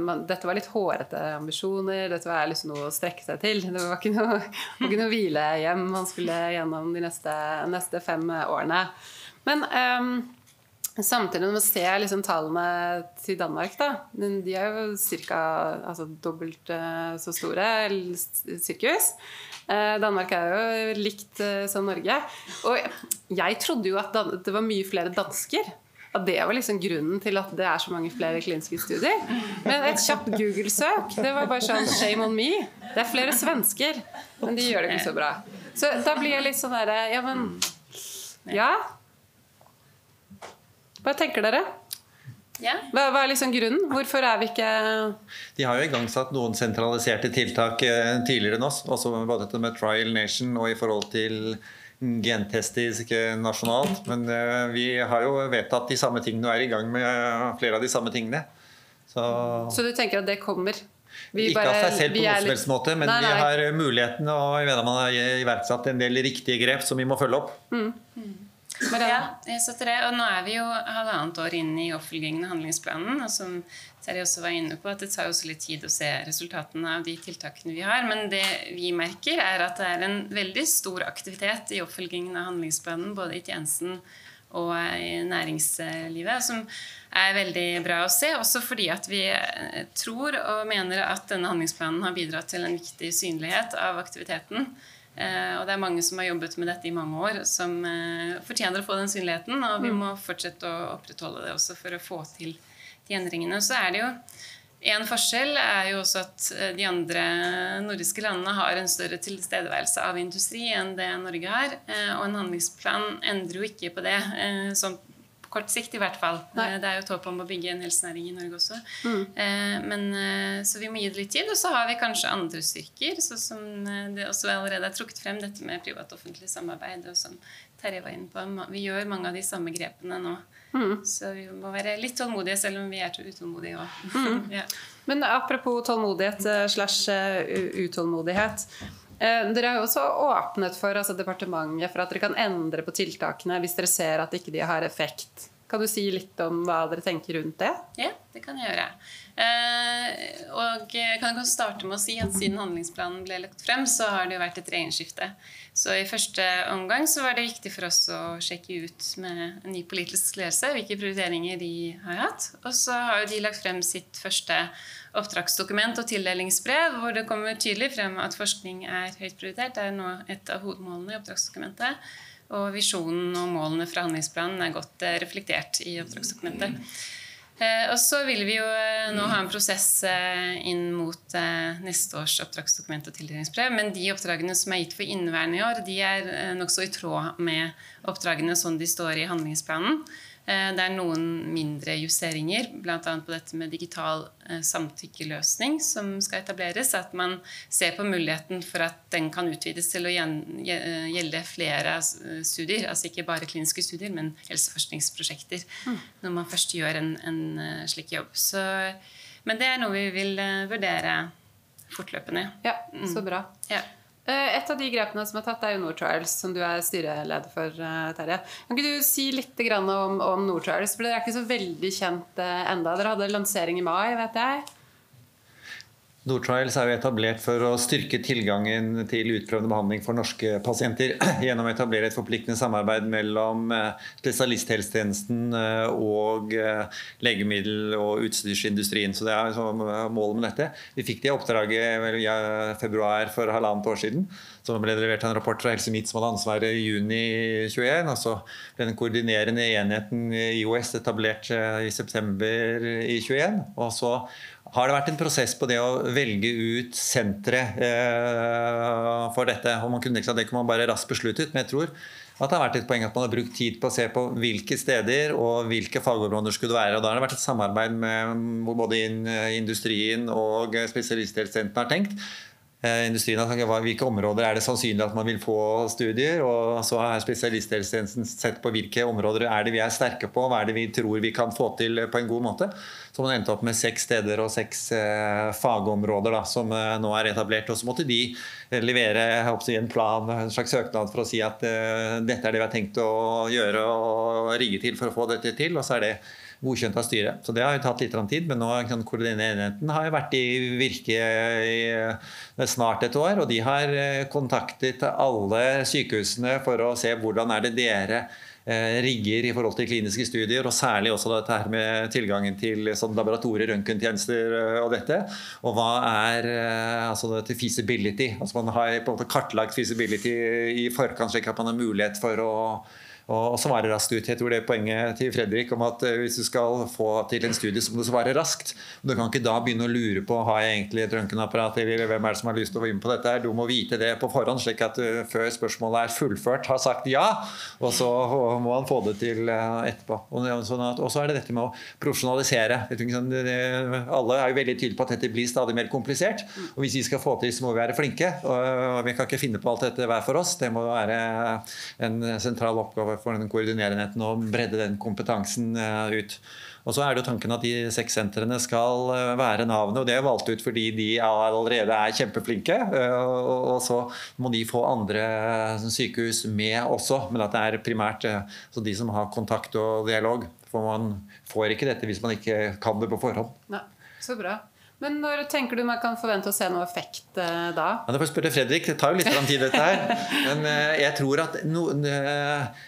Speaker 1: man, dette var litt hårete ambisjoner. Dette var liksom noe å strekke seg til. Det var ikke noe, var ikke noe hvilehjem man skulle gjennom de neste, neste fem årene. Men um, Samtidig når man ser liksom tallene til Danmark, da, de er jo ca. Altså, dobbelt uh, så store sirkus. Uh, Danmark er jo likt uh, som Norge. Og jeg trodde jo at det var mye flere dansker. At det var liksom grunnen til at det er så mange flere kliniske studier. Men et kjapt Google-søk, det var bare sånn shame on me. Det er flere svensker, men de gjør det ikke så bra. Så da blir jeg litt sånn derre Ja, men Ja. Hva tenker dere? Ja. Hva, hva, er liksom grunnen? Hvorfor er vi ikke
Speaker 5: De har jo igangsatt noen sentraliserte tiltak eh, tidligere enn oss. Også både dette med Trial Nation og i forhold til gentestisk nasjonalt. Men eh, vi har jo vedtatt de samme tingene og er i gang med eh, flere av de samme tingene.
Speaker 1: Så, Så du tenker at det kommer?
Speaker 5: Vi ikke bare, av seg selv på noen som helst måte, men nei, nei. vi har muligheten og jeg mener man har iverksatt en del riktige grep som vi må følge opp. Mm. Mm.
Speaker 4: Ja, jeg støtter det. Og nå er vi jo halvannet år inn i oppfølgingen av handlingsplanen. og som Terje også var inne på, at Det tar også litt tid å se resultatene av de tiltakene vi har. Men det vi merker, er at det er en veldig stor aktivitet i oppfølgingen av handlingsplanen, både i tjenesten og i næringslivet, som er veldig bra å se. Også fordi at vi tror og mener at denne handlingsplanen har bidratt til en viktig synlighet av aktiviteten Eh, og det er mange som har jobbet med dette i mange år, som eh, fortjener å få den synligheten. Og vi mm. må fortsette å opprettholde det også for å få til de endringene. Så er det jo en forskjell er jo også at eh, de andre nordiske landene har en større tilstedeværelse av industri enn det Norge har. Og en handlingsplan endrer jo ikke på det kort sikt i hvert fall.
Speaker 1: Nei.
Speaker 4: Eh, Det er jo et håp om å bygge en helsenæring i Norge også. Eh, Men, eh, så vi må gi det litt tid. Og så har vi kanskje andre styrker, sånn som det også allerede er trukket frem, dette med privat-offentlig samarbeid. Og som Terje var inne på, vi gjør mange av de samme grepene nå. Så vi må være litt tålmodige, selv om vi er utålmodige òg. ja.
Speaker 1: Men apropos tålmodighet slash utålmodighet. Eh, Dere har jo også åpnet for altså departementet for at dere kan endre på tiltakene hvis dere ser at ikke de har effekt. Kan du si litt om hva dere tenker rundt det?
Speaker 4: Ja, det kan jeg gjøre. Eh, og jeg kan starte med å si at siden handlingsplanen ble lagt frem, så har det jo vært et regjeringsskifte. I første omgang så var det viktig for oss å sjekke ut med en ny politisk ledelse hvilke prioriteringer de har hatt. Og så har jo de lagt frem sitt første oppdragsdokument og tildelingsbrev, hvor det kommer tydelig frem at forskning er høyt prioritert. Det er nå et av hovedmålene i oppdragsdokumentet. Og visjonen og målene fra handlingsplanen er godt eh, reflektert i oppdragsdokumentet. Eh, og så vil vi jo eh, nå ha en prosess inn mot neste års oppdragsdokument og tildelingsbrev. Men de oppdragene som er gitt for inneværende år, de er nokså i tråd med oppdragene sånn de står i handlingsplanen. Eh, Det er noen mindre justeringer, bl.a. på dette med digital eh, samtykkeløsning som skal etableres. At man ser på muligheten for at den kan utvides til å eh, gjelde flere studier. Altså ikke bare kliniske studier, men helseforskningsprosjekter. Når man først gjør en, en slik jobb. Så, men det er noe vi vil vurdere fortløpende.
Speaker 1: Ja, så bra.
Speaker 4: Ja.
Speaker 1: Eh, Et av de grepene som er tatt, er jo Nordtrials, som du er styreleder for, eh, Terje. Kan ikke du si litt om, om? For dere er ikke så veldig kjent eh, enda. Dere hadde lansering i mai, vet jeg.
Speaker 5: Nordtrials er jo etablert for å styrke tilgangen til utprøvende behandling for norske pasienter gjennom å etablere et forpliktende samarbeid mellom eh, spesialisthelsetjenesten eh, og eh, legemiddel- og utstyrsindustrien. Så det er målet med dette. Vi fikk det oppdraget i februar for halvannet år siden. Så ble det levert en rapport fra Helse Midt som hadde ansvaret i juni 21. Og så ble den koordinerende enheten i IOS etablert i september i 21. Og så har det vært en prosess på det å velge ut sentre eh, for dette. Og man kunne ikke Det kunne man bare raskt besluttet, men jeg tror at det har vært et poeng at man har brukt tid på å se på hvilke steder og hvilke fagområder skulle det være. Og Da har det vært et samarbeid med hvor både industrien og spesialisthelsetjenesten har tenkt. Eh, Industrien hvilke områder er det sannsynlig at man vil få studier. og Så har spesialisthelsetjenesten sett på hvilke områder er det vi er sterke på, hva er det vi tror vi kan få til på en god måte. Så man endte opp med seks steder og seks eh, fagområder da, som eh, nå er etablert. Og så måtte de levere si, en plan, en slags søknad for å si at eh, dette er det vi har tenkt å gjøre og rigge til for å få dette til. Og så er det godkjent av styret. Så det har jo tatt litt tid, men nå koordinerende har jo vært i virke i eh, snart et år, og de har eh, kontaktet alle sykehusene for å se hvordan er det dere eh, rigger i forhold til kliniske studier, og særlig også dette her med tilgangen til sånn laboratorier, røntgentjenester og dette. Og hva er altså dette feasibility? Altså man har på en måte kartlagt feasibility i forkant, slik at man har mulighet for å og svare raskt ut. Jeg tror det er poenget til Fredrik om at eh, hvis du skal få til en studie, så må du svare raskt. Du kan ikke da begynne å lure på har jeg egentlig et røntgenapparat, eller hvem er det som har lyst til å være med på dette. her. Du må vite det på forhånd, slik at du før spørsmålet er fullført, har sagt ja. Og så må han få det til eh, etterpå. Sånn og så er det dette med å profesjonalisere. Sånn, det- Alle er jo veldig tydelige på at dette blir stadig mer komplisert. Og hvis vi skal få til, så må vi være flinke. Og vi kan ikke finne på alt dette hver for oss. Det må være en sentral oppgave for den koordinerende enheten å bredde den kompetansen eh, ut. Og så er det jo tanken at de seks sentrene skal eh, være navnet, og det er valgt ut fordi de allerede er kjempeflinke. eh, Og og så må de få andre sykehus med også, men at det er primært så de som har kontakt og dialog. For man får ikke dette hvis man ikke kan det på forhånd.
Speaker 1: Nei, så bra. Men når tenker du man kan forvente å se noe effekt eh, da?
Speaker 5: Ja, det får jeg spørre Fredrik. Det tar jo litt tid, dette her. Men eh, jeg tror at noen eh,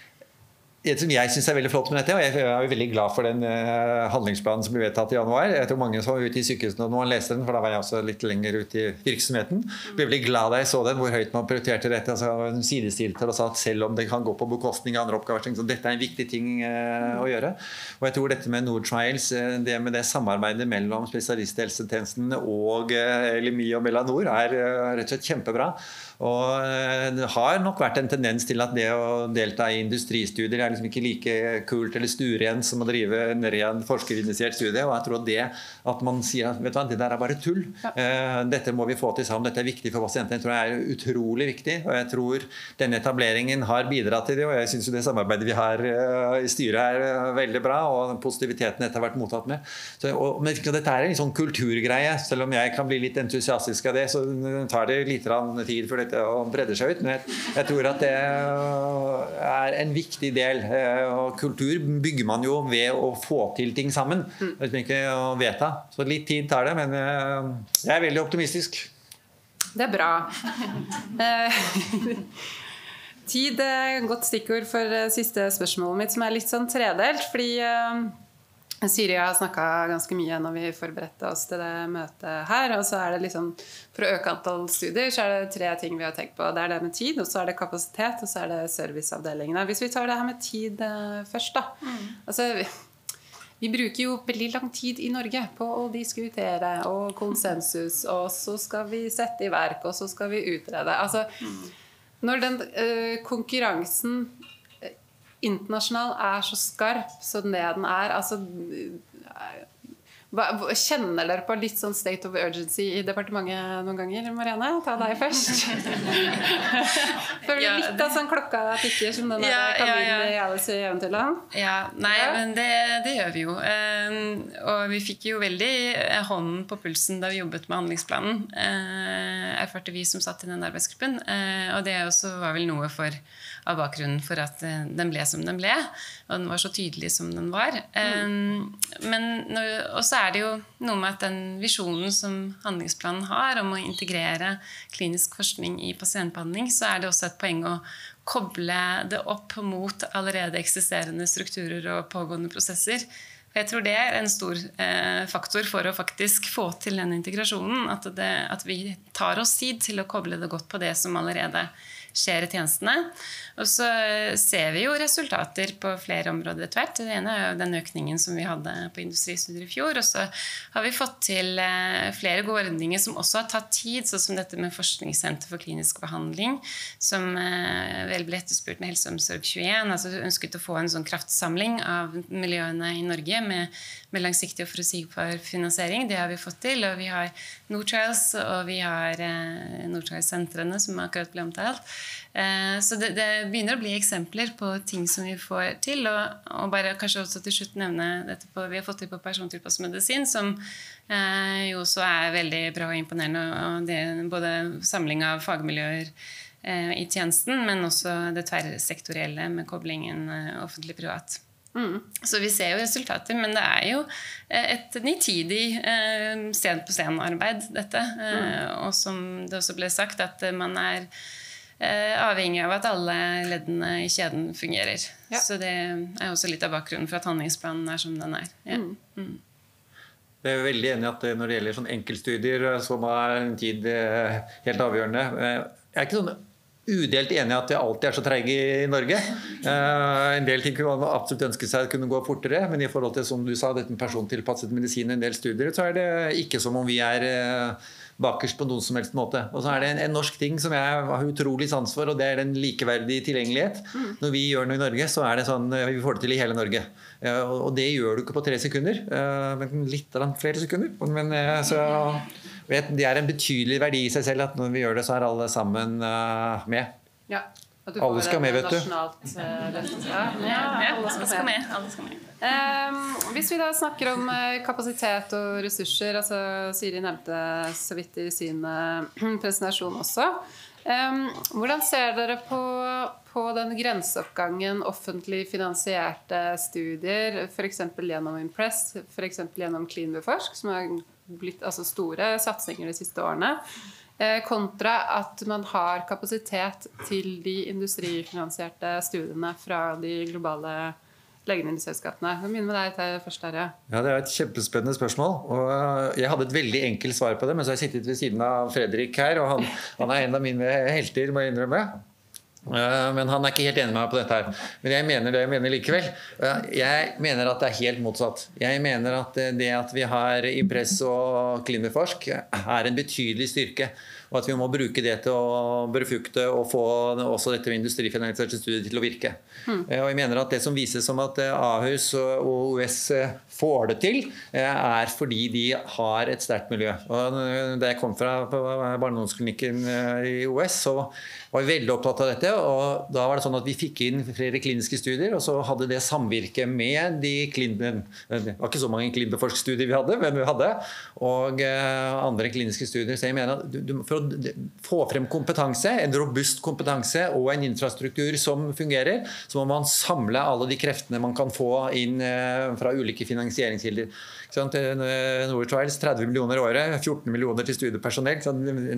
Speaker 5: det som jeg syns er veldig flott med dette, og jeg er veldig glad for den eh, handlingsplanen som ble vedtatt i januar. Jeg tror mange som var ute i sykehusene nå leste den, for da var jeg også litt lenger ute i virksomheten. Jeg ble veldig glad da jeg så den, hvor høyt man prioriterte dette. altså sidestilte og sa at selv om det kan gå på bekostning av andre oppgaver, så dette er en viktig ting eh, å gjøre. Og jeg tror dette med Nordtrials, Trials, det med det samarbeidet mellom spesialisthelsetjenesten og eh, LMI og Melanor, er eh, rett og slett kjempebra. Og eh, det har nok vært en tendens til at det å delta i industristudier er er liksom ikke like kult eller stuerent som å drive ned i en forskerinitiert studie. Og jeg tror det at man sier vet du hva, det der er bare tull, ja. dette må vi få til sammen, dette er viktig for pasientene, tror jeg er utrolig viktig. Og jeg tror denne etableringen har bidratt til det, og jeg syns det samarbeidet vi har eh, i styret er veldig bra, og positiviteten dette har vært mottatt med. Så, og, men dette er en sånn kulturgreie, selv om jeg kan bli litt entusiastisk av det, så tar det litt tid før dette bredder seg ut. Men jeg, jeg, tror at det er en viktig del. Eh, og kultur bygger man jo ved å få til ting sammen, mm. ikke å vedta. Så litt tid tar det, men eh, jeg er veldig optimistisk.
Speaker 1: Det er bra. Eh, tid er et godt stikkord for siste spørsmålet mitt, som er litt sånn tredelt. fordi Siri har snakka ganske mye når vi forberedte oss til det møtet her. og så er det liksom, For å øke antall studier så er det tre ting vi har tenkt på. Det er det med tid, og så er det kapasitet, og så er det serviceavdelingene. Hvis vi tar det her med tid eh, først, da. Mm. Altså, vi, vi bruker jo veldig lang tid i Norge på å diskutere og konsensus, og så skal vi sette i verk, og så skal vi utrede. Altså, mm. når den øh, konkurransen internasjonal er så skarp som det den er. Altså, Kjenner dere på litt sånn state of urgency i departementet noen ganger? Marianne, ta deg først. Føler du litt av sånn klokka tikker som den ja, kaninen ja, ja. i Alice i Eventyrland?
Speaker 4: Ja, nei, ja. men det, det, gjør vi jo. Uh, og vi fikk jo veldig eh, hånden på pulsen da vi jobbet med handlingsplanen. Uh, erfarte vi som satt i den arbeidsgruppen. Uh, og det også var vel noe for av bakgrunnen for at eh, den ble som den ble. Og den var så tydelig som den var. Mm. Men så er det jo noe med at den visjonen som handlingsplanen har om å integrere klinisk forskning i pasientbehandling, så er det også et poeng å koble det opp mot allerede eksisterende strukturer og pågående prosesser. Jeg tror det er en stor eh, faktor for å faktisk få til den integrasjonen. At, det, at, vi tar oss tid til å koble det godt på det som allerede skjer i tjenestene. Og så ser vi jo resultater på flere områder etter hvert. Det ene er jo den økningen som vi hadde på industristudier i fjor. Og så har vi fått til eh, flere gode ordninger som også har tatt tid, sånn som dette med Forskningssenter for klinisk behandling, som eh, vel ble etterspurt med Helseomsorg21. altså ønsket å få en sånn kraftsamling av miljøene i Norge med, med langsiktig og forutsigbar finansiering. Det har vi fått til. Og vi har Nortrials, og vi har eh, Nortrials-sentrene, som akkurat ble omtalt. Eh, så det, det, begynner å bli eksempler på ting som vi får til. Og, og bare kanskje også til slutt nevne dette på, vi har fått til på persontilpasset medisin, som eh, jo også er veldig bra og imponerende. Og det er både samling av fagmiljøer eh, i tjenesten, men også det tverrsektorielle med koblingen eh, offentlig-privat. Mm. Så vi ser jo resultater, men det er jo eh, et nitidig eh, sted-på-scenen-arbeid, dette. Mm. Og som det også ble sagt, at man er Eh, avhengig av at alle leddene i kjeden fungerer. Ja. Så det er også litt av bakgrunnen for at handlingsplanen er som den er. Ja. Mm. Mm.
Speaker 5: Jeg er veldig enig i at når det gjelder sånn enkeltstudier, så er en tid eh, helt avgjørende. Eh, jeg er ikke sånn udelt enig i at det alltid er så treige i Norge. en del ting kunne man absolutt ønske seg kunne gå fortere, men i forhold til som du sa, dette med persontilpasset medisin i en del studier, så er det ikke som om vi er bakerst på noen som helst måte. Og så er det en, en, norsk ting som jeg har utrolig sans for, og det er den likeverdige tilgjengelighet. Mm. Når vi gjør noe i Norge, så er det sånn eh, vi får det til i hele Norge. Og det gjør du ikke på tre sekunder, eh, men litt flere sekunder. Men eh, så det er en betydelig verdi i seg selv at når vi gjør det, så er alle sammen med.
Speaker 1: Ja.
Speaker 5: Alle skal med, vet du.
Speaker 4: Ja, ja, alle skal med. Alle skal med.
Speaker 1: Um, hvis vi da snakker om uh, kapasitet og ressurser altså Siri nevnte så vidt i sin uh, presentasjon også. Um, hvordan ser dere på, på den grenseoppgangen offentlig finansierte studier, f.eks. gjennom Impress, f.eks. gjennom CleanBeforsk, som har blitt altså, store satsinger de siste årene, kontra at man har kapasitet til de industrifinansierte studiene fra de globale legemiddelselskapene. Begynner med deg først. Her, ja.
Speaker 5: ja, Det er et kjempespennende spørsmål. og eh, Jeg hadde et veldig enkelt svar på det, men så har jeg sittet ved siden av Fredrik her, og han, han er en av mine helter, må jeg innrømme. Eh, men han er ikke helt enig med meg på dette. her. Men jeg mener det jeg mener likevel. Eh, jeg mener at det er helt motsatt. Jeg mener at det at vi har Impress og Klimaforsk er en betydelig styrke. Og at vi må bruke det til å befrukte og få også dette med industrifinansierte studier til å virke. Mm. Og jeg mener at Det som vises som at Ahus og OUS får det til, er fordi de har et sterkt miljø. Og da jeg kom fra barneomsorgsklinikken i OS, så var vi veldig opptatt av dette. og da var det sånn at Vi fikk inn flere kliniske studier, og så hadde det samvirke med de klin... Det var ikke så mange klinbeforskstudier vi hadde, men vi hadde. Og eh, andre kliniske studier. Så jeg mener at For å få frem kompetanse, en robust kompetanse og en infrastruktur som fungerer, så må man samle alle de kreftene man kan få inn eh, fra ulike finansieringskilder. Eh, Norway Trials 30 millioner i året, 14 millioner til studiepersonell.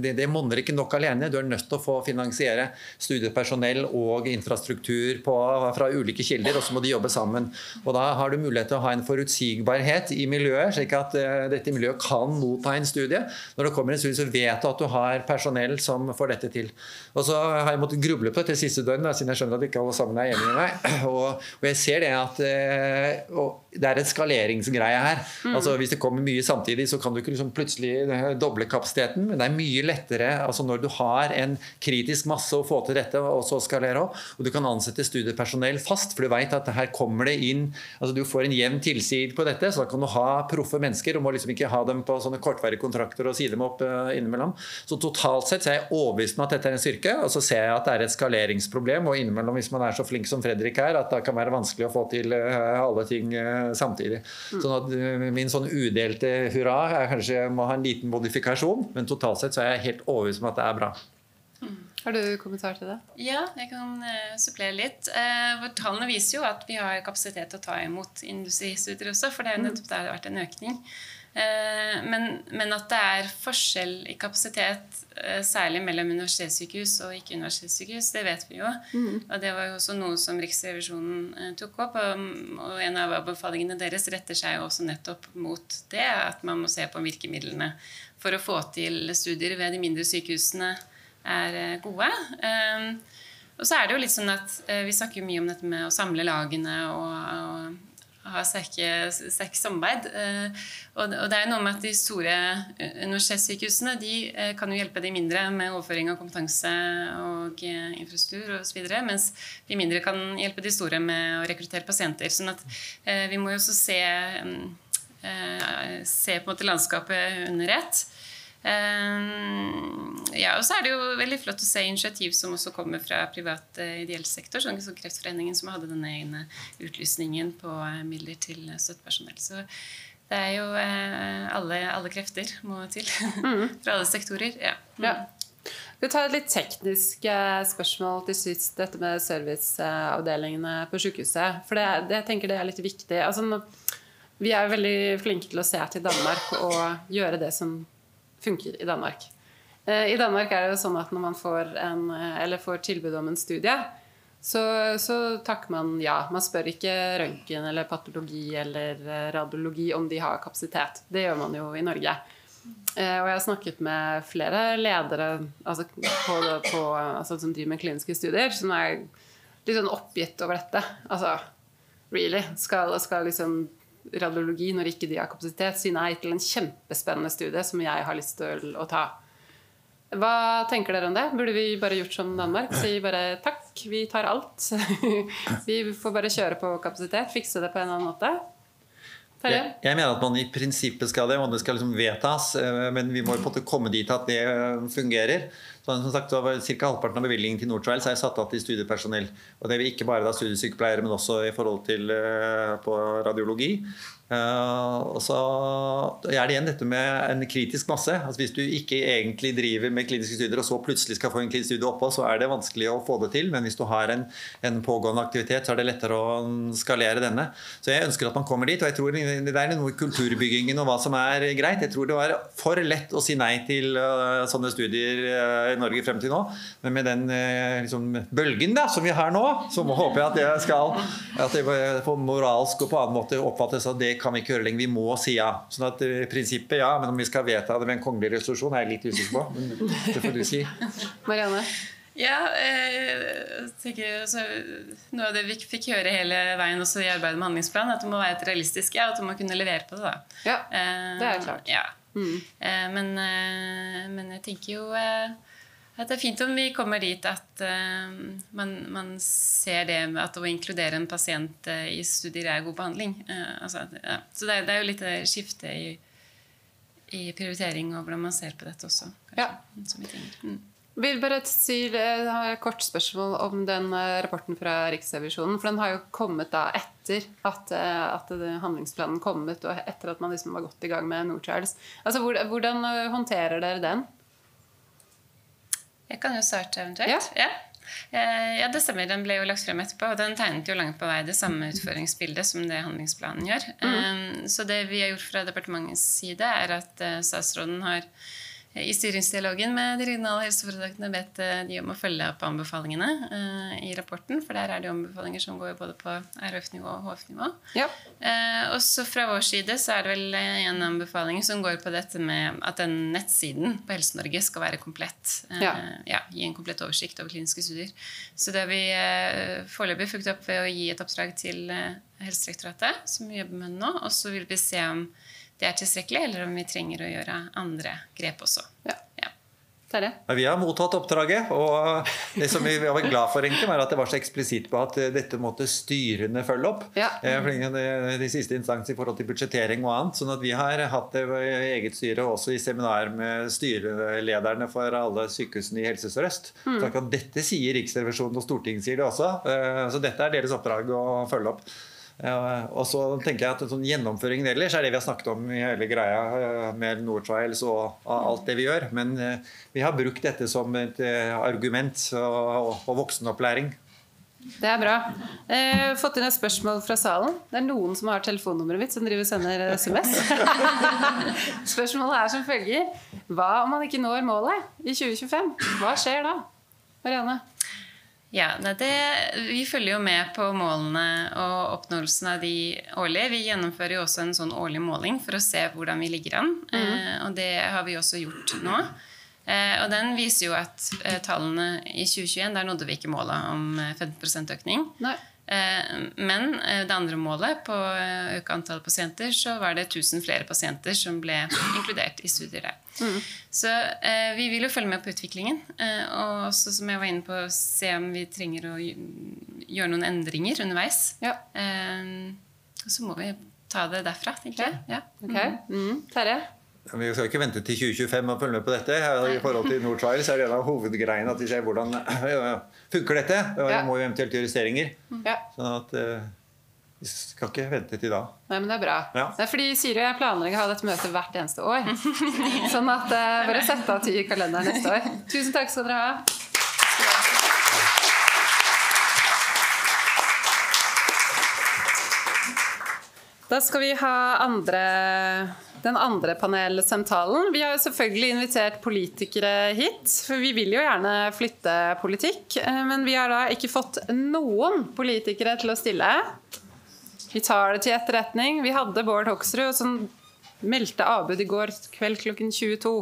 Speaker 5: Det, det monner ikke nok alene. Du er nødt til å få finansiere studiepersonell og infrastruktur på, fra ulike kilder, og så må de jobbe sammen. Og Da har du mulighet til å ha en forutsigbarhet i miljøet, slik at dette miljøet kan motta en studie. Når det kommer en studie, så vet du at du har personell som får dette til. Og så har jeg måttet gruble på dette siste døgn, siden jeg skjønner at ikke alle sammen er enige med meg. Og, og jeg ser det at uh, det er en skaleringsgreie her. Mm. Altså Hvis det kommer mye samtidig, så kan du ikke liksom plutselig eh, doble kapasiteten. Men det er mye lettere altså når du har en kritisk masse å få til dette, og så skalere opp. Og du kan ansette studiepersonell fast, for du vet at her kommer det inn altså Du får en jevn tilsid på dette, så da kan du ha proffe mennesker. og må liksom ikke ha dem på sånne kortvarige kontrakter og si dem opp uh, innimellom. Så totalt sett så er jeg overbevist om at dette er en styrke. Og så ser jeg at det er et skaleringsproblem, og innimellom, hvis man er så flink som Fredrik er, at det kan være vanskelig å få til uh, alle ting uh, samtidig. Sånn at min sånn udelte hurra er kanskje jeg må ha en liten modifikasjon, men totalt sett så er jeg helt overbevist om at det er bra.
Speaker 1: Mm. Har du kommentar til det?
Speaker 4: Ja, jeg kan uh, supplere litt. Uh, tallene viser jo at vi har kapasitet til å ta imot industristudier også, for det er nettopp der det har vært en økning. Uh, men, men, at det er forskjell i kapasitet, særlig mellom universitetssykehus og ikke-universitetssykehus, det vet vi jo. Mm. Og det var jo også noe som Riksrevisjonen tok opp. Og, og en av anbefalingene deres retter seg jo også nettopp mot det, at man må se på virkemidlene for å få til studier ved de mindre sykehusene er eh, gode. Og så er det jo litt sånn at eh, Vi snakker mye om dette med å samle lagene og, og ha sterke samarbeid. Eh, og det er noe med at de store universitetssykehusene de kan jo hjelpe de mindre med overføring av kompetanse og infrastruktur osv. Mens de mindre kan hjelpe de store med å rekruttere pasienter. sånn at vi må jo også se, se på en måte landskapet under ett. Ehm, ja, og så er det jo veldig flott å se initiativ som også kommer fra privat uh, ideell sektor, sånn som Kreftforeningen, som hadde denne egne utlysningen på uh, midler til støttepersonell. Så det er jo alle, alle, krefter må til mm. fra alle sektorer. Ja. Mm. ja.
Speaker 1: Vi tar et litt teknisk spørsmål til sist, dette med serviceavdelingene på sykehuset. For det, det, jeg tenker det er litt viktig. Altså, vi er veldig flinke til å se til Danmark og gjøre det som funker i Danmark. Eh, I Danmark er det jo sånn at når man får, en, eh, får tilbud om en studie, så, så, takker man ja. Man spør ikke røntgen eller patologi eller eh, radiologi om de har kapasitet. Det gjør man jo i Norge. Og jeg har snakket med flere ledere altså på, på, altså som driver med kliniske studier, som er litt sånn oppgitt over dette. Altså, really? Skal, skal liksom radiologi når ikke de har kapasitet, si nei til en kjempespennende studie som jeg har lyst til å ta. Hva tenker dere om det? Burde vi bare gjort som Danmark? Si bare takk, vi tar alt. vi får bare kjøre på kapasitet, fikse det på en eller annen måte.
Speaker 5: Jeg, jeg, mener at man i prinsippet skal det, og det skal liksom vedtas. Eh, men vi må jo på en måte komme dit at det fungerer. Så, som sagt, Ca. halvparten av bevilgningen til Nordtrials er satt av til studiepersonell. Og det er ikke bare da studiesykepleiere, men også i forhold til uh, på radiologi. Uh, så er det igjen dette med en kritisk masse. Altså Hvis du ikke egentlig driver med kliniske studier, og så plutselig skal få en klinisk studie oppå, så er det vanskelig å få det til. Men hvis du har en, en, pågående aktivitet, så er det lettere å skalere denne. Så jeg ønsker at man kommer dit. Og jeg tror det er noe i kulturbyggingen og hva som er greit. Jeg tror det var for lett å si nei til uh, sånne studier uh, i Norge frem til nå. Men med den liksom, bølgen da, som vi har nå, så håper jeg at det skal at det på moralsk og på annen måte oppfattes at det kan vi ikke gjøre lenger. Vi må si ja. Sånn at uh, prinsippet ja, men om vi skal vedta det med en kongelig resolusjon, er jeg litt usikker på. Men det får du si.
Speaker 1: Marianne?
Speaker 4: Ja, jeg tenker så, Noe av det vi fikk høre hele veien også i arbeidet med handlingsplanen, at det må være et realistisk ja, at du må kunne levere på det. da.
Speaker 1: Ja, det er klart.
Speaker 4: Ja. Eh, men, eh, men jeg tenker jo eh, det er fint om vi kommer dit at uh, man, man, ser det med at å inkludere en pasient uh, i studier er god behandling. Uh, altså, ja. Så det, det, er jo litt skifte i, i, prioritering og hvordan man ser på dette også.
Speaker 1: Kanskje, ja. vi mm. Vil bare si et kort spørsmål om den rapporten fra Riksrevisjonen. For den har jo kommet da etter at, at handlingsplanen kommet, og etter at man liksom var godt i gang med Nord-Charles. Altså, hvordan håndterer dere den?
Speaker 4: Jeg kan jo starte eventuelt. Ja. Ja. ja. det stemmer. Den ble jo lagt frem etterpå, og den tegnet jo langt på vei det samme utføringsbildet som det handlingsplanen gjør. Mm. Så det vi har gjort fra departementets side, er at eh, statsråden har i styringsdialogen med de regionale helseforetakene bedt eh, de om å følge opp anbefalingene uh, i rapporten. For der er det anbefalinger som går både på RF-nivå og HF-nivå. Ja. Uh, og så fra vår side så er det vel en anbefaling som går på dette med at den nettsiden på Helse-Norge skal være komplett. Ja. ja. Gi en komplett oversikt over kliniske studier. Så det har vi foreløpig fulgt opp ved å gi et oppdrag til Helsedirektoratet, som vi jobber med nå. Og så vil vi se om det er tilstrekkelig, eller om vi trenger å gjøre andre grep også. Ja. Ja.
Speaker 5: Vi har mottatt oppdraget, og det som vi var glad for, egentlig, var at det var så eksplisitt på at dette måtte styrene følge opp. Ja. Eh, de siste instans i forhold til budsjettering og annet. sånn at vi har hatt det i eget styre også i seminar med styrelederne for alle sykehusene i Helse Sør-Øst. Mm. Dette sier Riksrevisjonen, og Stortinget sier det også. Eh, så dette er deres oppdrag å følge opp. Og så tenker jeg at sånn Gjennomføringen ellers er det vi har snakket om i hele greia eh, med Nordtrials og alt det vi gjør. Men eh, vi har brukt dette som et eh, argument og, voksenopplæring.
Speaker 1: Det er bra. Jeg har fått inn et spørsmål fra salen. Det er noen som har telefonnummeret mitt, som driver og sender SMS. Spørsmålet er som følger Hva om man ikke når målet i 2025? Hva skjer da? Marianne?
Speaker 4: Ja, det, Vi følger jo med på målene og oppnåelsen av de årlige. Vi gjennomfører jo også en sånn årlig måling for å se hvordan vi ligger an. Mm. Eh, og det har vi også gjort nå. Eh, og den viser jo at eh, tallene i 2021, der nådde vi ikke målet om 15% økning. Nei. Eh, men eh, det andre målet, på å øke antallet pasienter, så var det 1000 flere pasienter som ble inkludert i studier der. Mm. Så eh, vi vil jo følge med på utviklingen. og også, som jeg var inne på, se om vi trenger å gjøre noen endringer underveis. Ja. og så må vi ta det derfra, tenker jeg. Ja.
Speaker 1: Okay. Mm. Terje?
Speaker 5: Vi skal ikke vente til 2025 og følge med på dette. I forhold til Nord Trials er det en av hovedgreiene at vi ser hvordan funker dette. Og vi må jo eventuelt gjøre justeringer. Ja. Sånn at uh, vi skal ikke vente til da.
Speaker 1: Nei, men Det er bra. Ja. Det er fordi Siri og jeg planlegger å ha dette møtet hvert eneste år. sånn at uh, bare sett av tid i kalenderen neste år. Tusen takk skal dere ha. Da skal vi ha andre den andre panelsamtalen. Vi har jo selvfølgelig invitert politikere hit, for vi vil jo gjerne flytte politikk. Eh, men vi har da ikke fått noen politikere til å stille. Vi tar det til etterretning. Vi hadde Bård Hoksrud som meldte avbud i går kveld klokken 22.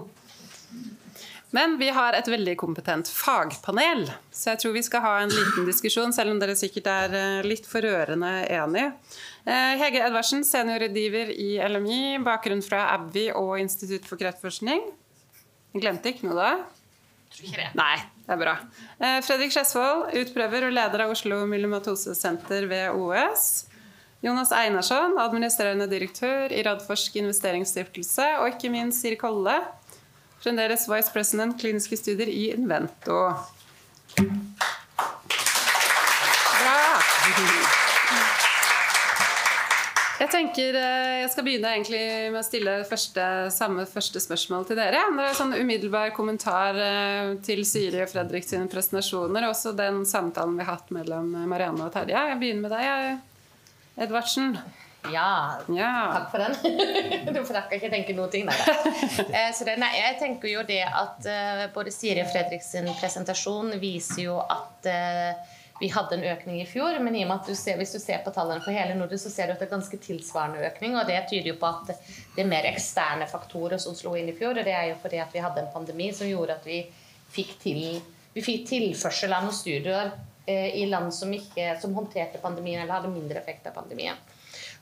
Speaker 1: Men vi har et veldig kompetent fagpanel, så jeg tror vi skal ha en liten diskusjon, selv om dere sikkert er eh, litt for rørende enige. Eh, Hege Edvardsen, seniorrådgiver i LMI, bakgrunn fra ABVI og Institutt for kreftforskning. Glemte ikke noe da? Nei, det er bra. Eh, Fredrik Skjesvold, utprøver og leder av Oslo Myelomatosesenter ved OS. Jonas Einarsson, administrerende direktør i Radforsk investeringsstiftelse. Og ikke minst Siri Kolle, fremdeles vice president kliniske studier i Invento. Jeg tenker eh, jeg skal begynne med å stille første, samme første spørsmål til dere. Det er en sånn umiddelbar kommentar eh, til Siri og Fredrik sine presentasjoner. Også den samtalen vi har hatt mellom Marianne og Terje. Jeg begynner med deg, Edvardsen.
Speaker 6: Ja, ja, takk for den. du får takke, ikke tenke noen ting. der. Så det, nei, jeg tenker jo det at både Siri og Fredriks presentasjon viser jo at vi hadde en økning i fjor, men i og med at du ser, hvis du ser på tallene for hele Norden, så ser du at det er ganske tilsvarende økning. og Det tyder jo på at det er mer eksterne faktorer som slo inn i fjor. og Det er jo fordi at vi hadde en pandemi som gjorde at vi fikk, til, vi fikk tilførsel av noen studier eh, i land som, ikke, som håndterte pandemien eller hadde mindre effekt av pandemien.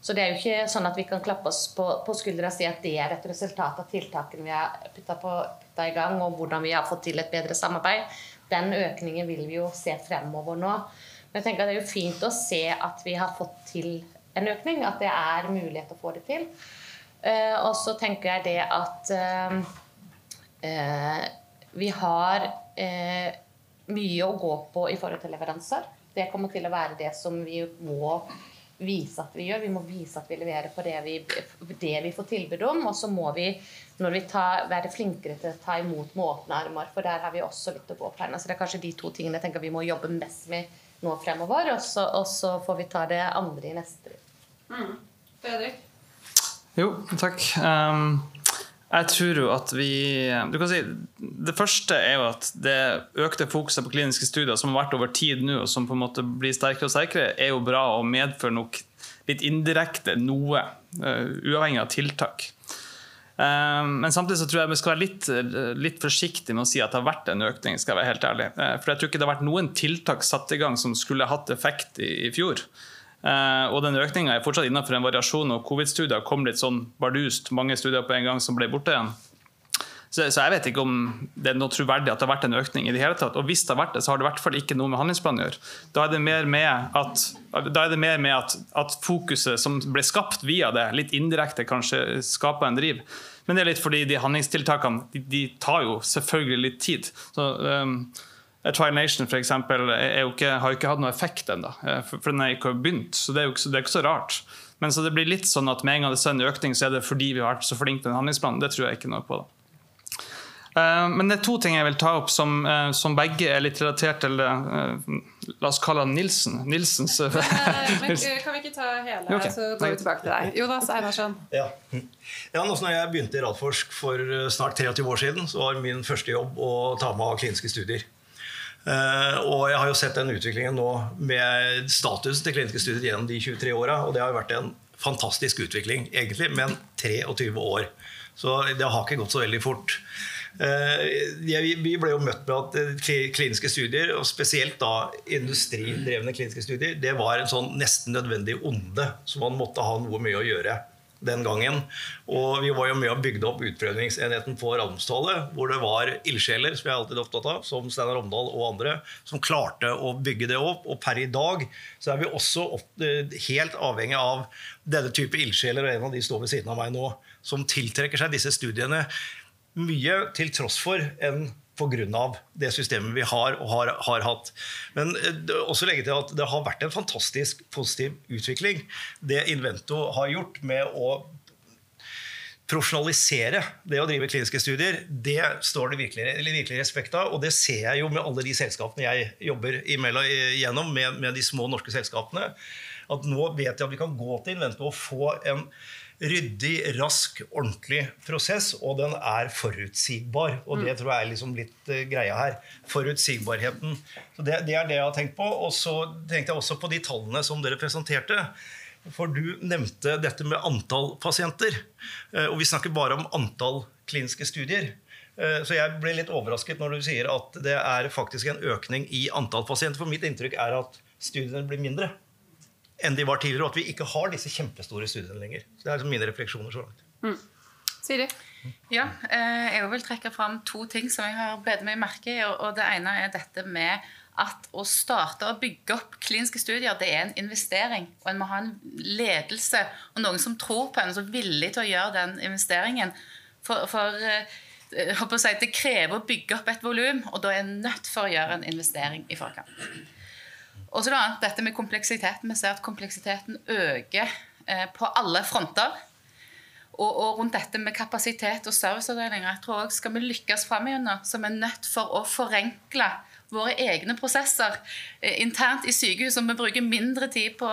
Speaker 6: Så det er jo ikke sånn at vi kan klappe oss på, på skuldra og si at det er et resultat av tiltakene vi har putta, i gang, og hvordan vi har fått til et bedre samarbeid. Den økningen vil vi jo se fremover nå. Men jeg tenker at det er jo fint å se at vi har fått til en økning. At det er mulighet å få det til. Uh, og så tenker jeg det at uh, uh, vi har mye å gå på i forhold til leveranser. Det kommer til å være det som vi må vise at vi gjør. Vi må vise at vi leverer på det vi, det vi får tilbud om. Og så må vi, når vi tar, være flinkere til å ta imot med åpne armer. For der har vi også litt å gå på. Så det er kanskje de to tingene jeg tenker vi må jobbe mest med nå fremover. Og så, og så får vi ta det andre i neste. Mm.
Speaker 1: Fredrik?
Speaker 7: Jo, takk. Um, jeg tror jo at vi du kan si, Det første er jo at det økte fokuset på kliniske studier som har vært over tid nå, og som på en måte blir sterkere og sterkere, er jo bra og medfører nok litt indirekte noe, uh, uavhengig av tiltak. Um, men samtidig så tror jeg vi skal være litt, litt forsiktige med å si at det har vært en økning. skal jeg være helt ærlig. Uh, for jeg tror ikke det har vært noen tiltak satt i gang som skulle hatt effekt i, i fjor. Uh, og den økninga er fortsatt innenfor en variasjon, og covid-studier kom litt sånn bardust, mange studier på en gang som ble borte igjen. Så, jeg vet ikke om det er noe troverdig at det har vært en økning. i det hele tatt. Og hvis det har vært det, så har det i hvert fall ikke noe med handlingsplanen å gjøre. Da er det mer med at, det mer med at, at fokuset som ble skapt via det, litt indirekte kanskje skaper en driv. Men det er litt fordi de handlingstiltakene de, de tar jo selvfølgelig litt tid. Så, um, Tri Nation for eksempel, ikke, har jo ikke hatt noe effekt ennå, for, for, den er ikke begynt. Så det er jo ikke, det er ikke så rart. Men så det blir litt sånn at med en gang det er en økning, så er det fordi vi har vært så flinke til den handlingsplanen. Det tror jeg ikke noe på. da. Eh, men det er to ting jeg vil ta opp som, eh, som begge er litt relatert til La oss kalle han Nilsen. Nilsens
Speaker 1: men, Kan vi ikke ta hele, okay. så går vi tilbake til deg. Jonas Einarsson.
Speaker 8: Ja. ja, nå når jeg begynte i Radforsk for snart 23 år siden, så var min første jobb å ta med av kliniske studier. Uh, og jeg har jo sett den utviklingen nå med statusen til kliniske studier gjennom de 23 åra. Og det har jo vært en fantastisk utvikling, egentlig, men 23 år. Så det har ikke gått så veldig fort. Uh, vi ble jo møtt med at eh, kliniske studier, og spesielt da industridrevne kliniske studier, det var en sånn nesten nødvendig onde som man måtte ha noe med å gjøre den gangen. Og vi var jo med og bygde opp utprøvingsenheten på Ramstallet, hvor det var ildsjeler som jeg alltid er opptatt av, som Steinar Omdal og andre, som klarte å bygge det opp. Og per i dag så er vi også opp, helt avhengig av denne type ildsjeler, og en av de står ved siden av meg nå, som tiltrekker seg disse studiene mye til tross for en pga. det systemet vi har og har, har hatt. Men eh, også legge til at det har vært en fantastisk positiv utvikling. Det Invento har gjort med å profesjonalisere det å drive kliniske studier, det står det virkelig, virkelig respekt av. Og det ser jeg jo med alle de selskapene jeg jobber igjennom, med, med de små norske selskapene. At nå vet jeg at vi kan gå til Invento og få en ryddig, rask, ordentlig prosess, og den er forutsigbar. Og det mm. tror jeg er liksom litt uh, greia her. Forutsigbarheten. Så det, det, er det jeg har tenkt på. Og så tenkte jeg også på de tallene som dere presenterte. For du nevnte dette med antall pasienter. Uh, og vi snakker bare om antall kliniske studier. Uh, så jeg ble litt overrasket når du sier at det er faktisk en økning i antall pasienter. For mitt inntrykk er at studiene blir mindre enn de var tidligere, og at vi ikke har disse kjempestore studiene lenger. Så Det er liksom mine refleksjoner så langt. Mm.
Speaker 1: Siri?
Speaker 2: Ja, eh, jeg vil trekke fram to ting som jeg har bedt meg merke i. og Det ene er dette med at å starte å bygge opp kliniske studier, det er en investering. Og en må ha en ledelse og noen som tror på en, som er villig til å gjøre den investeringen. For, for eh, si, det krever å bygge opp et volum, og da er en nødt for å gjøre en investering i forkant. Og så annet, dette med kompleksiteten. Vi ser at kompleksiteten øker eh, på alle fronter. Og, og, rundt dette med kapasitet og serviceavdelinger. Jeg tror også Skal vi lykkes framover, så vi er nødt for å forenkle våre egne prosesser eh, internt i sykehus. Og vi bruker mindre tid på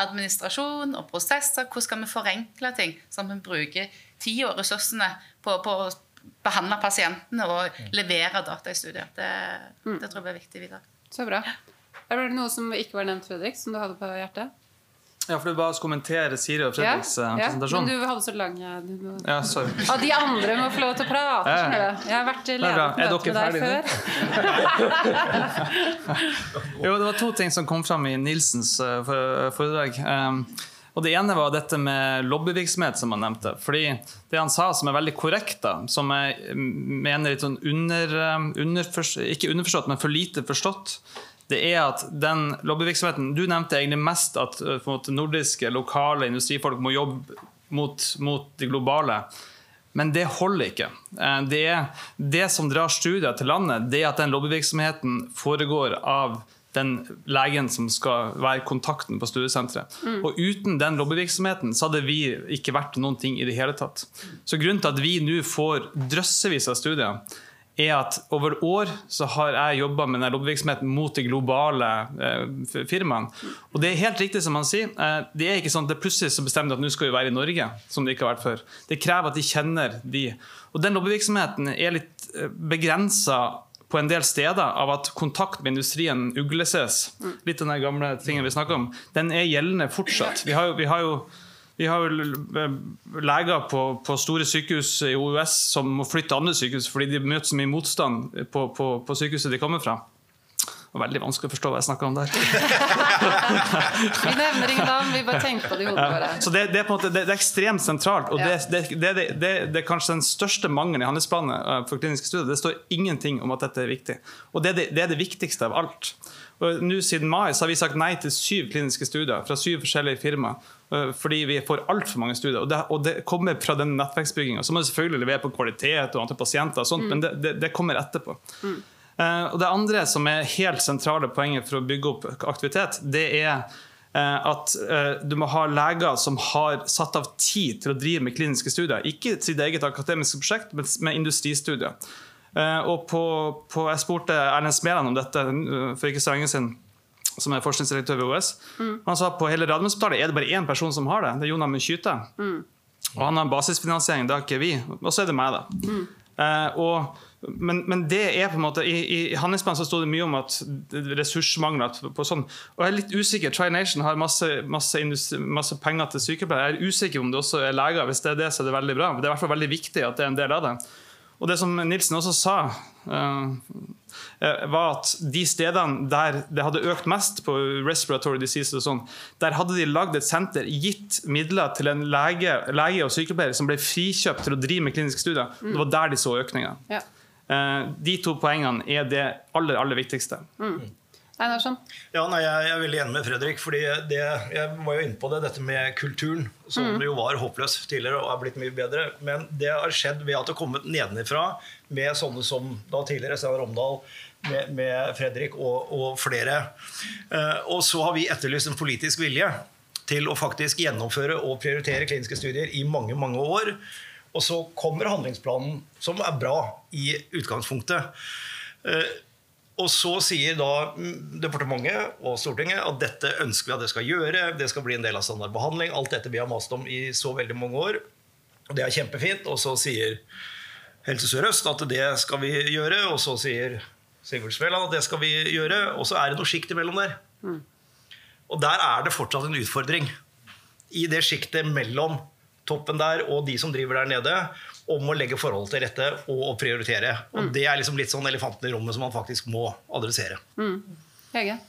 Speaker 2: administrasjon og prosesser. Hvordan skal vi forenkle ting, sånn at vi bruker tid og ressursene på, på å behandle pasientene og levere data i studier. Det, mm. det tror jeg blir viktig videre.
Speaker 1: Så bra. Er det noe som ikke var nevnt, Fredrik, som du hadde på hjertet?
Speaker 7: Ja, for du bare kommentere Siri og Fredriks ja, ja, presentasjon.
Speaker 1: Men du hadde så lang må...
Speaker 7: Ja, sorry.
Speaker 1: Og de andre må få lov til å prate. Ja. Jeg har vært leder på møte med deg
Speaker 7: før. jo, det var to ting som kom fram i Nilsens uh, foredrag. Um, Og Det ene var dette med lobbyvirksomhet, som han nevnte. Fordi Det han sa som er veldig korrekt, da, som jeg mener litt sånn under, under, ikke underforstått, men for lite forstått, det er at den lobbyvirksomheten Du nevnte egentlig mest at måte, nordiske, lokale industrifolk må jobbe mot, mot de globale. Men det holder ikke. Det, det som drar studier til landet, det er at den lobbyvirksomheten foregår av den legen som skal være kontakten på studiesenteret. Mm. Og uten den lobbyvirksomheten så hadde vi ikke vært noen ting i det hele tatt. Så grunnen til at vi nå får drøssevis av studier, er at over år så har jeg jobba med denne lobbyvirksomheten mot de globale eh, firmaene. Og det er helt riktig som han sier. Eh, det er ikke sånn at det plutselig så bestemmer at nå skal vi være i Norge, som det ikke har vært før. Det krever at de kjenner de. Og den lobbyvirksomheten er litt eh, begrensa på en del steder av at kontakt med industrien ugleses, litt den gamle tingen vi snakker om, den er gjeldende fortsatt. Vi har jo, vi har jo vi har eh, leger på, på, store sykehus i OUS som må flytte til andre sykehus fordi de møter så mye motstand på, på, på sykehuset de kommer fra. Det var veldig vanskelig å forstå hva jeg snakka om der.
Speaker 1: vi nevner ingen navn, vi bare tenker på det i hodet vårt.
Speaker 7: Så det, det, er på en måte, det, det er ekstremt sentralt. og ja. det, det, er kanskje den største mangelen i handlingsplanen eh, for kliniske studier. Det står ingenting om at dette er viktig. Og det, er det viktigste av alt. Og nå Siden mai så har vi sagt nei til syv kliniske studier fra syv forskjellige firmaer. Eh, fordi vi får altfor mange studier. Og det, og det kommer fra den nettverksbygginga. Så må du selvfølgelig levere på kvalitet og antall pasienter, og sånt, mm. men det, det, kommer etterpå. Mm. Uh, og Det andre som er helt sentrale poenget for å bygge opp aktivitet, det er eh, at du må ha leger som har satt av tid til å drive med kliniske studier. Ikke sitt eget akademiske prosjekt, men med industristudier. Og på, på, jeg spurte Erlend Smeland om dette for ikke så lenge siden, som er forskningsdirektør ved OS. Mm. Han sa på hele Radiumhospitalet er det bare én person som har det. Det er Jonan Mykjyte. Mm. Og han har basisfinansiering, det har ikke vi. Og så er det meg, da. Mm. Eh, og men, men, det er på en måte i, i handlingsplanen så sto det mye om at ressursmangler på sånn. Og jeg er litt usikker. Tri-Nation har masse, masse, industri, masse, penger til sykepleiere. Jeg er usikker om det også er leger. Hvis det er det, så er det veldig bra. Det er i hvert fall veldig viktig at det er en del av det. Og det som Nilsen også sa, uh, var at de stedene der det hadde økt mest på respiratory disease, og sånn, der hadde de lagd et senter, gitt midler til en lege, lege og sykepleier som ble frikjøpt til å drive med kliniske studier. Mm. Det var der de så økninga. Ja. Eh, de to poengene er det aller, aller viktigste. Mm.
Speaker 1: Einarsson?
Speaker 8: Ja, nei, jeg er veldig enig med Fredrik. fordi det, Jeg var jo inne på det, dette med kulturen, som mm. jo var håpløs tidligere og er blitt mye bedre. Men det har skjedd ved at det har kommet nedenifra med sånne som da tidligere Steinar Romdal, med, med, Fredrik og, og flere. Eh, og så har vi etterlyst en politisk vilje til å faktisk gjennomføre og prioritere kliniske studier i mange, mange år. Og så kommer handlingsplanen, som er bra i utgangspunktet. Eh, og så sier da departementet og Stortinget at dette ønsker vi at det skal gjøre. Det skal bli en del av standardbehandling. Alt dette vi har mast om i så veldig mange år. Og det er kjempefint. Og så sier Helse Sør-Øst at det skal vi gjøre. Og så sier Sigurd Sveland at det skal vi gjøre. Og så er det noe sjikt imellom der. Mm. Og der er det fortsatt en utfordring. I det sjiktet mellom toppen der og de som driver der nede, om å legge forhold til rette og å prioritere. Og mm. Det er liksom litt sånn elefanten i rommet som man faktisk må adressere. Mm.
Speaker 1: Hege?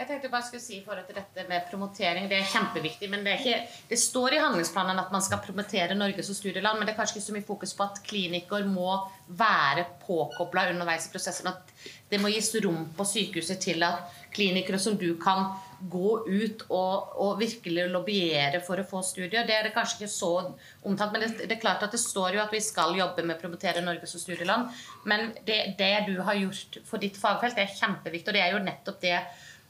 Speaker 6: Jeg tenkte bare skulle si i forhold til dette med promotering, Det er kjempeviktig. men Det, er ikke, det står i handlingsplanen at man skal promotere Norge som studieland, men det er kanskje ikke så mye fokus på at klinikker må være påkobla underveis i prosessen. At det må gis rom på sykehuset til at klinikere som du kan gå ut og, og, virkelig lobbyere for å få studier. Det er det kanskje ikke så omtalt, men det, det, er klart at det står jo at vi skal jobbe med å promotere Norge som studieland. Men det, det du har gjort for ditt fagfelt, det er kjempeviktig. Og det er jo nettopp det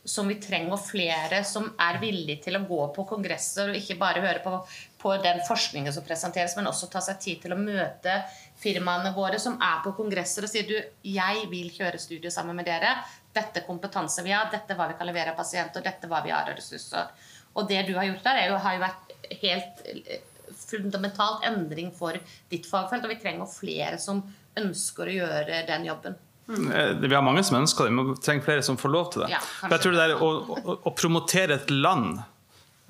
Speaker 6: som vi trenger flere som er villige til å gå på kongresser og ikke bare høre på, på den forskningen som presenteres, men også ta seg tid til å møte firmaene våre som er på kongresser og sier du, jeg vil kjøre studier sammen med dere dette kompetanse vi har, dette hva vi kan levere av pasienter, dette hva vi har av ressurser. Og det du har gjort der, jo, har jo vært helt eh, fundamentalt endring for ditt fagfelt. Og vi trenger flere som ønsker å gjøre den jobben.
Speaker 7: Mm. Vi har mange som ønsker det, men vi trenger flere som får lov til det. Ja, jeg tror det der, å, å, å, promotere et land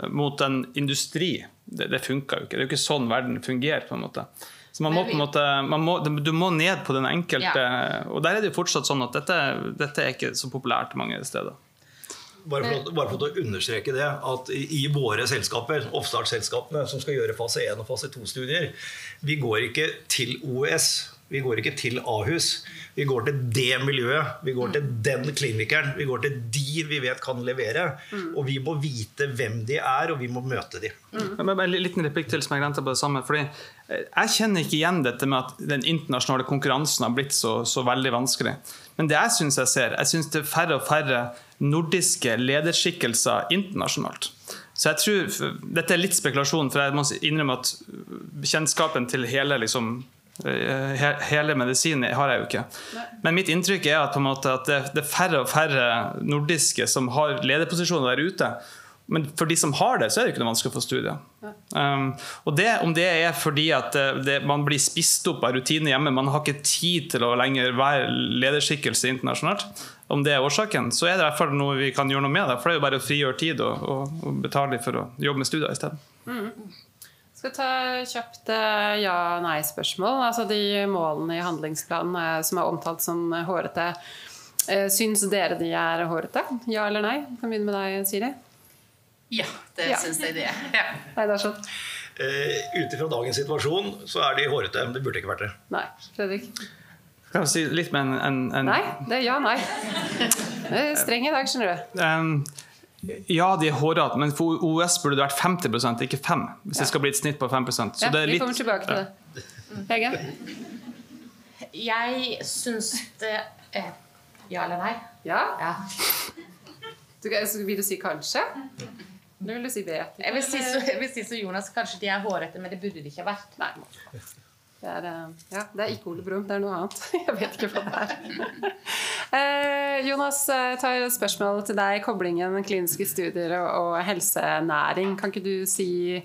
Speaker 7: mot en industri, det, det funker jo ikke. Det er jo ikke sånn verden fungerer. på en måte. Så man må på en måte, må, Du må ned på den enkelte. Ja. Og der er det jo fortsatt sånn at dette, dette er ikke så populært mange steder.
Speaker 8: Bare for, bare for, å understreke det, at i våre selskaper, oppstartsselskapene som skal gjøre fase 1 og fase 2-studier, vi går ikke til OES. Vi går ikke til Ahus. Vi går til det miljøet. Vi går til den klinikeren. Vi går til de vi vet kan levere. Og vi må vite hvem de er, og vi må møte de.
Speaker 7: Mm. En liten replikk til som jeg glemte på det samme. fordi eh, Jeg kjenner ikke igjen dette med at den internasjonale konkurransen har blitt så, så veldig vanskelig. Men det jeg syns jeg ser, jeg syns det er færre og færre nordiske lederskikkelser internasjonalt. Så jeg tror, Dette er litt spekulasjon, for jeg må innrømme at kjennskapen til hele, liksom, hele medisinen har jeg jo ikke. Men mitt inntrykk er at, måte, at det, er færre og færre nordiske som har lederposisjoner der ute. Men for de som har det, så er det ikke noe vanskelig å få studie. Um, og det, Om det er fordi at det, det, man blir spist opp av rutiner hjemme, man har ikke tid til å lenger være lederskikkelse internasjonalt, om det er årsaken, så er det i hvert fall noe vi kan gjøre noe med. det. For det er jo bare å frigjøre tid og, og, og betale for å jobbe med studier i stedet.
Speaker 1: Mm. Skal ta kjapt eh, ja-nei-spørsmål. Altså De målene i handlingsplanen eh, som er omtalt som hårete. Eh, syns dere de er hårete? Ja eller nei? Kan begynne med deg, Siri.
Speaker 6: Ja, det ja. syns jeg de er. Ja.
Speaker 1: Nei, det er sånn.
Speaker 8: Uh, Ut ifra dagens situasjon så er de hårete. Men det burde ikke vært det.
Speaker 1: Nei, Fredrik?
Speaker 7: Kan jeg si litt med en, en, en...
Speaker 1: Nei, det er ja, nei. Det er streng i dag, skjønner du. Um,
Speaker 7: ja, de er hårete, men for OS burde det vært 50% ikke 5 Hvis ja. det skal bli et snitt på 5 Så
Speaker 1: ja,
Speaker 7: det er
Speaker 1: litt... Vi kommer tilbake til det. Hege?
Speaker 6: Jeg syns det er Ja eller nei?
Speaker 1: Ja?
Speaker 6: ja.
Speaker 1: Du, vil du si kanskje? Eller vil du si vet?
Speaker 6: Jeg vil si, så, jeg vil si så Jonas, kanskje de er hårete, men det burde de ikke ha vært.
Speaker 1: Nei. Det er, eh, ja, det er ikke Ole Brumm, det er noe annet. Jeg vet ikke hva det er. Eh, Jonas, jeg tar et spørsmål til deg. Koblingen kliniske studier og, helsenæring. Kan ikke du si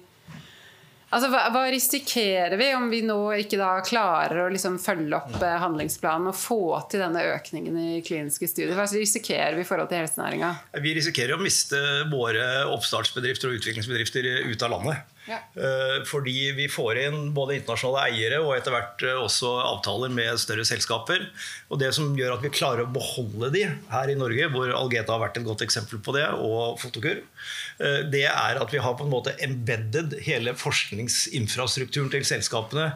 Speaker 1: Altså, hva, hva, risikerer vi om vi nå ikke da klarer å liksom følge opp eh, handlingsplanen og få til denne økningen i kliniske studier? Hva risikerer vi i forhold til helsenæringa?
Speaker 8: Vi risikerer å miste våre oppstartsbedrifter og utviklingsbedrifter ut av landet. Ja. Eh, fordi vi får inn både internasjonale eiere og etter hvert eh, også avtaler med større selskaper. Og det som gjør at vi klarer å beholde de her i Norge, hvor Algeta har vært et godt eksempel på det, og Fotokur, eh, det er at vi har på en måte embedded hele forskningsinfrastrukturen til selskapene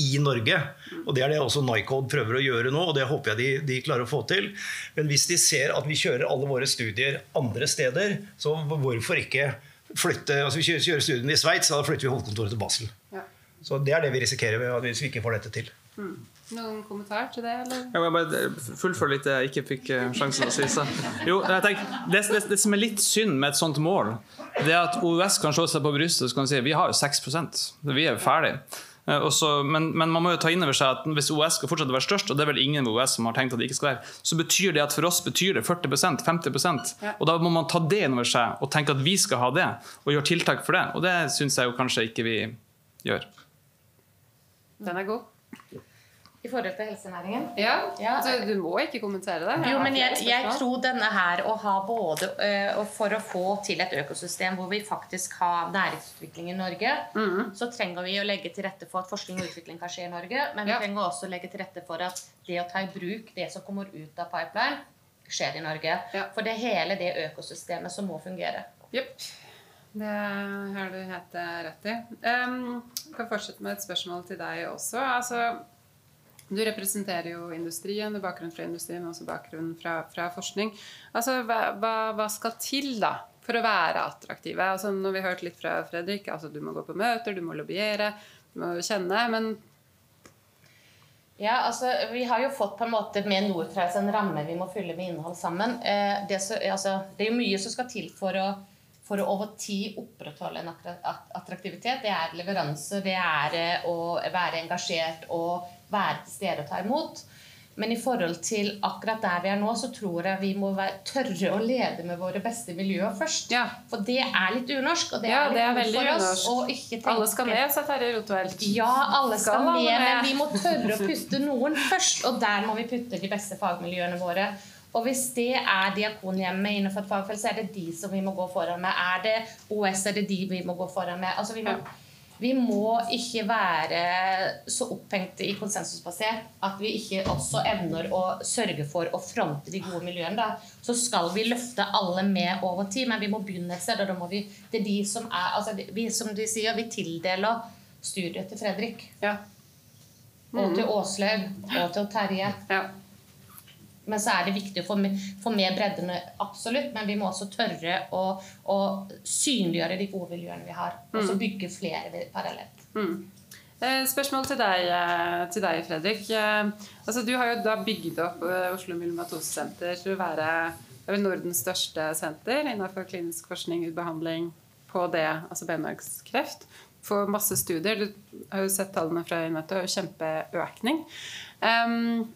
Speaker 8: i Norge. Og Det er det også Nycode prøver å gjøre nå, og det håper jeg de, de, klarer å få til. Men hvis de ser at vi kjører alle våre studier andre steder, så hvorfor ikke flytte, altså Vi kjører, kjører studiene i Sveits, da flytter vi hovedkontoret til Basel. Ja. Så Det er det vi risikerer ved hvis vi ikke får dette til.
Speaker 1: Mm. Noen kommentar til det? eller?
Speaker 7: Jeg må bare fullføre litt det jeg ikke fikk eh, sjansen å si. Så. Jo, jeg tenker, det, det, det, som er litt synd med et sånt mål, det er at OUS kan slå seg på brystet og si vi har jo 6% vi er ferdig. Eh, også, men, men, man må jo ta inn over seg at hvis OS skal fortsette å være størst, og det er vel ingen ved OS som har tenkt at det ikke skal være, så betyr det at for oss betyr det 40% 50 ja. Og da må man ta det inn over seg og tenke at vi skal ha det, og gjøre tiltak for det. Og det syns jeg jo kanskje ikke vi gjør.
Speaker 1: Den er god.
Speaker 6: I forhold til helsenæringen?
Speaker 1: Ja, ja. Altså, Du må ikke kommentere det.
Speaker 6: Jo, men jeg, jeg, tror denne her å ha både uh, For å få til et økosystem hvor vi faktisk har næringsutvikling i Norge, mm. så trenger vi å legge til rette for at forskning og utvikling kan skje i Norge. Men vi ja. trenger også å legge til rette for at det å ta i bruk det som kommer ut av pipeline, skjer i Norge. Ja. For det er hele det økosystemet som må fungere.
Speaker 1: Yep. Det har du helt rett i. Um, kan fortsette med et spørsmål til deg også. Altså, du representerer jo industrien, bakgrunn fra industrien, men også bakgrunn fra, fra forskning. Altså, hva, hva, skal til da for å være attraktive? Altså, når vi hørt litt fra Fredrik, altså, du må gå på møter, du må lobbyere, du må kjenne. men
Speaker 6: ja, altså Vi har jo fått på en måte med Nortrauts en ramme vi må fylle med innhold sammen. Eh, det, så, altså, det, er jo mye som skal til for å, for å over tid opprettholde en attraktivitet. Det er leveranse, det er eh, å være engasjert og være til stede og ta imot. Men i forhold til akkurat der vi er nå, så tror jeg vi må være, tørre å lede med våre beste miljøer først. Ja. For det er litt unorsk. Og det
Speaker 1: ja,
Speaker 6: er,
Speaker 1: det er veldig unorsk. Alle skal med, sa Terje Rotefeldt.
Speaker 6: Ja, alle skal, skal med, med, men vi må tørre å puste noen først. Og der må vi putte de beste fagmiljøene våre. Og hvis det er Diakonhjemmet innenfor et fagfelt, så er det de som vi må gå foran med. Er det OS, er det de vi må gå foran med. Altså vi må... Ja vi må ikke være så opphengte i konsensusbasert at vi ikke også evner å sørge for å fronte de gode miljøene. Da. Så skal vi løfte alle med over tid, men vi må begynne et sted. Og da må vi, det er de som er altså vi, Som de sier, vi tildeler studiet til Fredrik.
Speaker 1: Ja.
Speaker 6: Og til Åslaug. Og til Terje.
Speaker 1: ja.
Speaker 6: Men så er det viktig å få med, få med breddene, absolutt. Men vi må også tørre å, å synliggjøre de gode miljøene vi har. Og så bygge flere parallelt.
Speaker 1: Mm. Spørsmål til deg, eh, til deg Fredrik. Eh, Altså, du har jo da bygd opp eh, Oslo Myelomatosesenter til å være det er Nordens største senter innenfor klinisk forskning og behandling på det, altså benmargskreft. Får masse studier. Du har jo sett tallene fra Inveto, kjempeøkning. Um,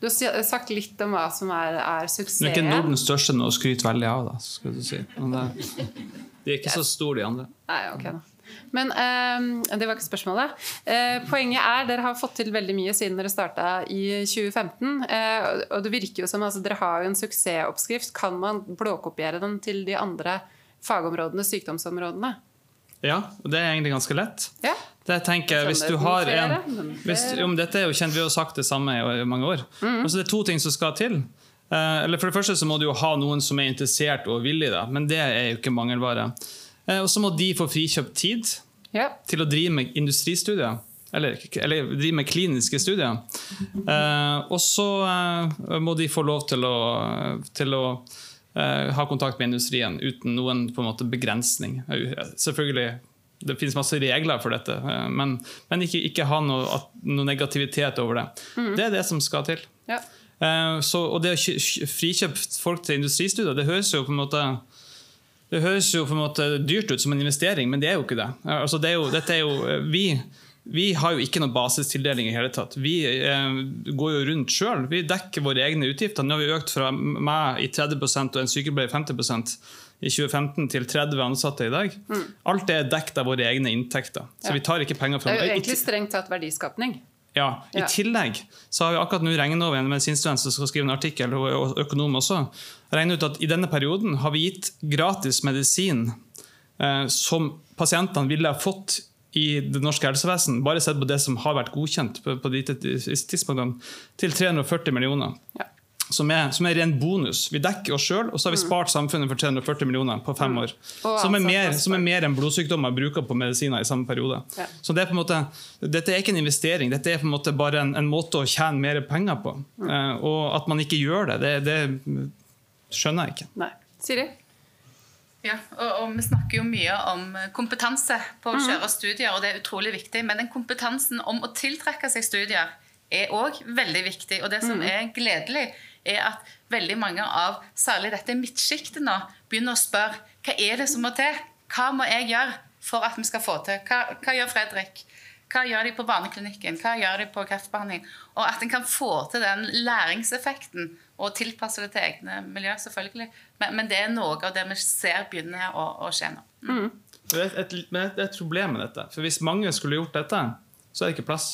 Speaker 1: du har sagt litt om hva som er, er
Speaker 7: Det er ikke Nordens største noe å skryte veldig av, da, skal du si. Men det, de er ikke så store, de andre.
Speaker 1: Nei, ok da. Men ehm, det var ikke spørsmålet. Eh, poenget er dere har fått til veldig mye siden dere starta i 2015. Eh, og- det virker jo som altså, dere har en suksessoppskrift. Kan man blåkopiere den til de andre fagområdene, sykdomsområdene?
Speaker 7: Ja, og det er egentlig ganske lett.
Speaker 1: Ja.
Speaker 7: Det tenker jeg, hvis du har en hvis, men Dette er jo kjent, vi har sagt det samme i, mange år.
Speaker 1: Mm.
Speaker 7: Altså, det er to ting som skal til. Eh, eller For det første så må du jo ha noen som er interessert og villig, da. men det er jo ikke mangelvare. Eh, og så må de få frikjøpt tid
Speaker 1: Ja.
Speaker 7: til å drive med industristudier. Eller, eller drive med kliniske studier. Eh, og så eh, må de få lov til å, til å ha kontakt med industrien uten noen på en måte begrensning. Eh, Selvfølgelig, Det finnes masse regler for dette, eh, men, men ikke, ikke ha noe, noe negativitet over det. Det er det som skal til.
Speaker 1: Ja.
Speaker 7: Eh, så, og det å kjø- kjø- frikjøpe folk til industristudier, det høres jo på en måte det høres jo på en måte dyrt ut som en investering, men det er jo ikke det. Eh, Altså det er jo, dette er jo, eh, vi, vi har jo ikke noen basistildeling i hele tatt. Vi eh, går jo rundt sjøl. Vi dekker våre egne utgifter. Nå har vi økt fra meg i 30% og en sykepleier i 50% i 2015 til 30 ansatte i dag. Alt det er dekket av våre egne inntekter. Så
Speaker 1: Ja.
Speaker 7: vi tar ikke penger fra
Speaker 1: Det er jo egentlig strengt tatt verdiskapning.
Speaker 7: ja, I
Speaker 1: Ja.
Speaker 7: tillegg så har vi akkurat nå regnet over en medisinstudent som skal skrive en artikkel, og økonom også, regnet ut at i denne perioden har vi gitt gratis medisin eh, som pasientene ville ha fått i det norske helsevesen, bare sett på det som har vært godkjent på, på de tidspunktene, til 340 millioner.
Speaker 1: Ja.
Speaker 7: Som er, som er ren bonus. Vi dekker oss sjøl, og så har vi spart samfunnet for 340 millioner på fem år. Som er, mer, som er mer enn blodsykdommer bruker på medisiner i samme periode.
Speaker 1: Ja.
Speaker 7: Så det er på en måte, Dette er ikke en investering, dette er på en måte bare en, en måte å tjene mer penger på. Eh, og at man ikke gjør det, det, det skjønner jeg ikke.
Speaker 1: Nei. Siri?
Speaker 2: Ja, og, og Vi snakker jo mye om kompetanse på å kjøre studier, og det er utrolig viktig. Men den kompetansen om å tiltrekke seg studier er òg veldig viktig. Og det som er gledelig, er at veldig mange av særlig dette midtsjiktet nå begynner å spørre hva er det som må til? Hva må jeg gjøre for at vi skal få til? Hva, hva gjør Fredrik? Hva gjør de på barneklinikken? Hva gjør de på kreftbehandling? Og at en kan få til den læringseffekten og tilpasse det til egne miljø, selvfølgelig. Men, men det er noe av det vi ser begynner å, å skje nå.
Speaker 7: Det er et, men det er et problem med dette. For hvis mange skulle gjort dette, så er det ikke plass.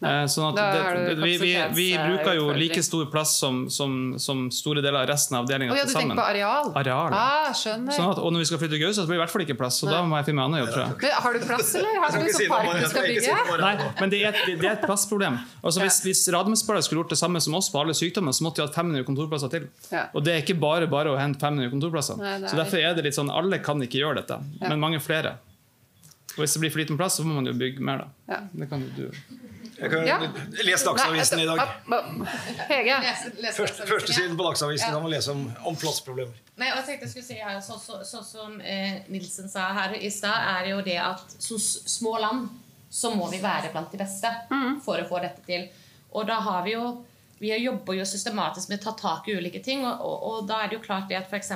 Speaker 7: Eh, Sånn at det, det, vi, vi, vi bruker jo like stor plass som, som, som store deler av resten av avdelinga til sammen.
Speaker 1: på areal?
Speaker 7: Areal.
Speaker 1: Ah, skjønner.
Speaker 7: Sånn at, og når vi skal flytte til Gausdal, så blir det i hvert fall ikke plass. Så da må jeg finne meg annen jobb, tror jeg.
Speaker 1: Men, har du plass, eller? Har du sånn park du skal bygge?
Speaker 7: Nei, men det er et, det er et plassproblem. Altså, hvis, hvis Radiumhospitalet skulle gjort det samme som oss på alle sykdommer, så måtte de hatt 500 kontorplasser til. Og det er ikke bare bare å hente 500 kontorplasser.
Speaker 1: Nei, er
Speaker 7: så derfor er det litt sånn, alle kan ikke gjøre dette, men mange flere. Og hvis det blir for liten plass, så må man jo bygge mer, da. Det kan jo du.
Speaker 8: Jeg kan
Speaker 1: Ja.
Speaker 8: lese Dagsavisen i dag.
Speaker 1: Hege?
Speaker 8: Første, første siden på Dagsavisen kan man lese om, om plassproblemer.
Speaker 6: Nei, og jeg tenkte jeg skulle si her, Sånn så, så, som eh, Nilsen sa her i stad, er jo det at som små land så må vi være blant de beste for å få dette til. Og da har vi jo Vi jobber jo systematisk med å ta tak i ulike ting, og, og, og da er det jo klart det at f.eks.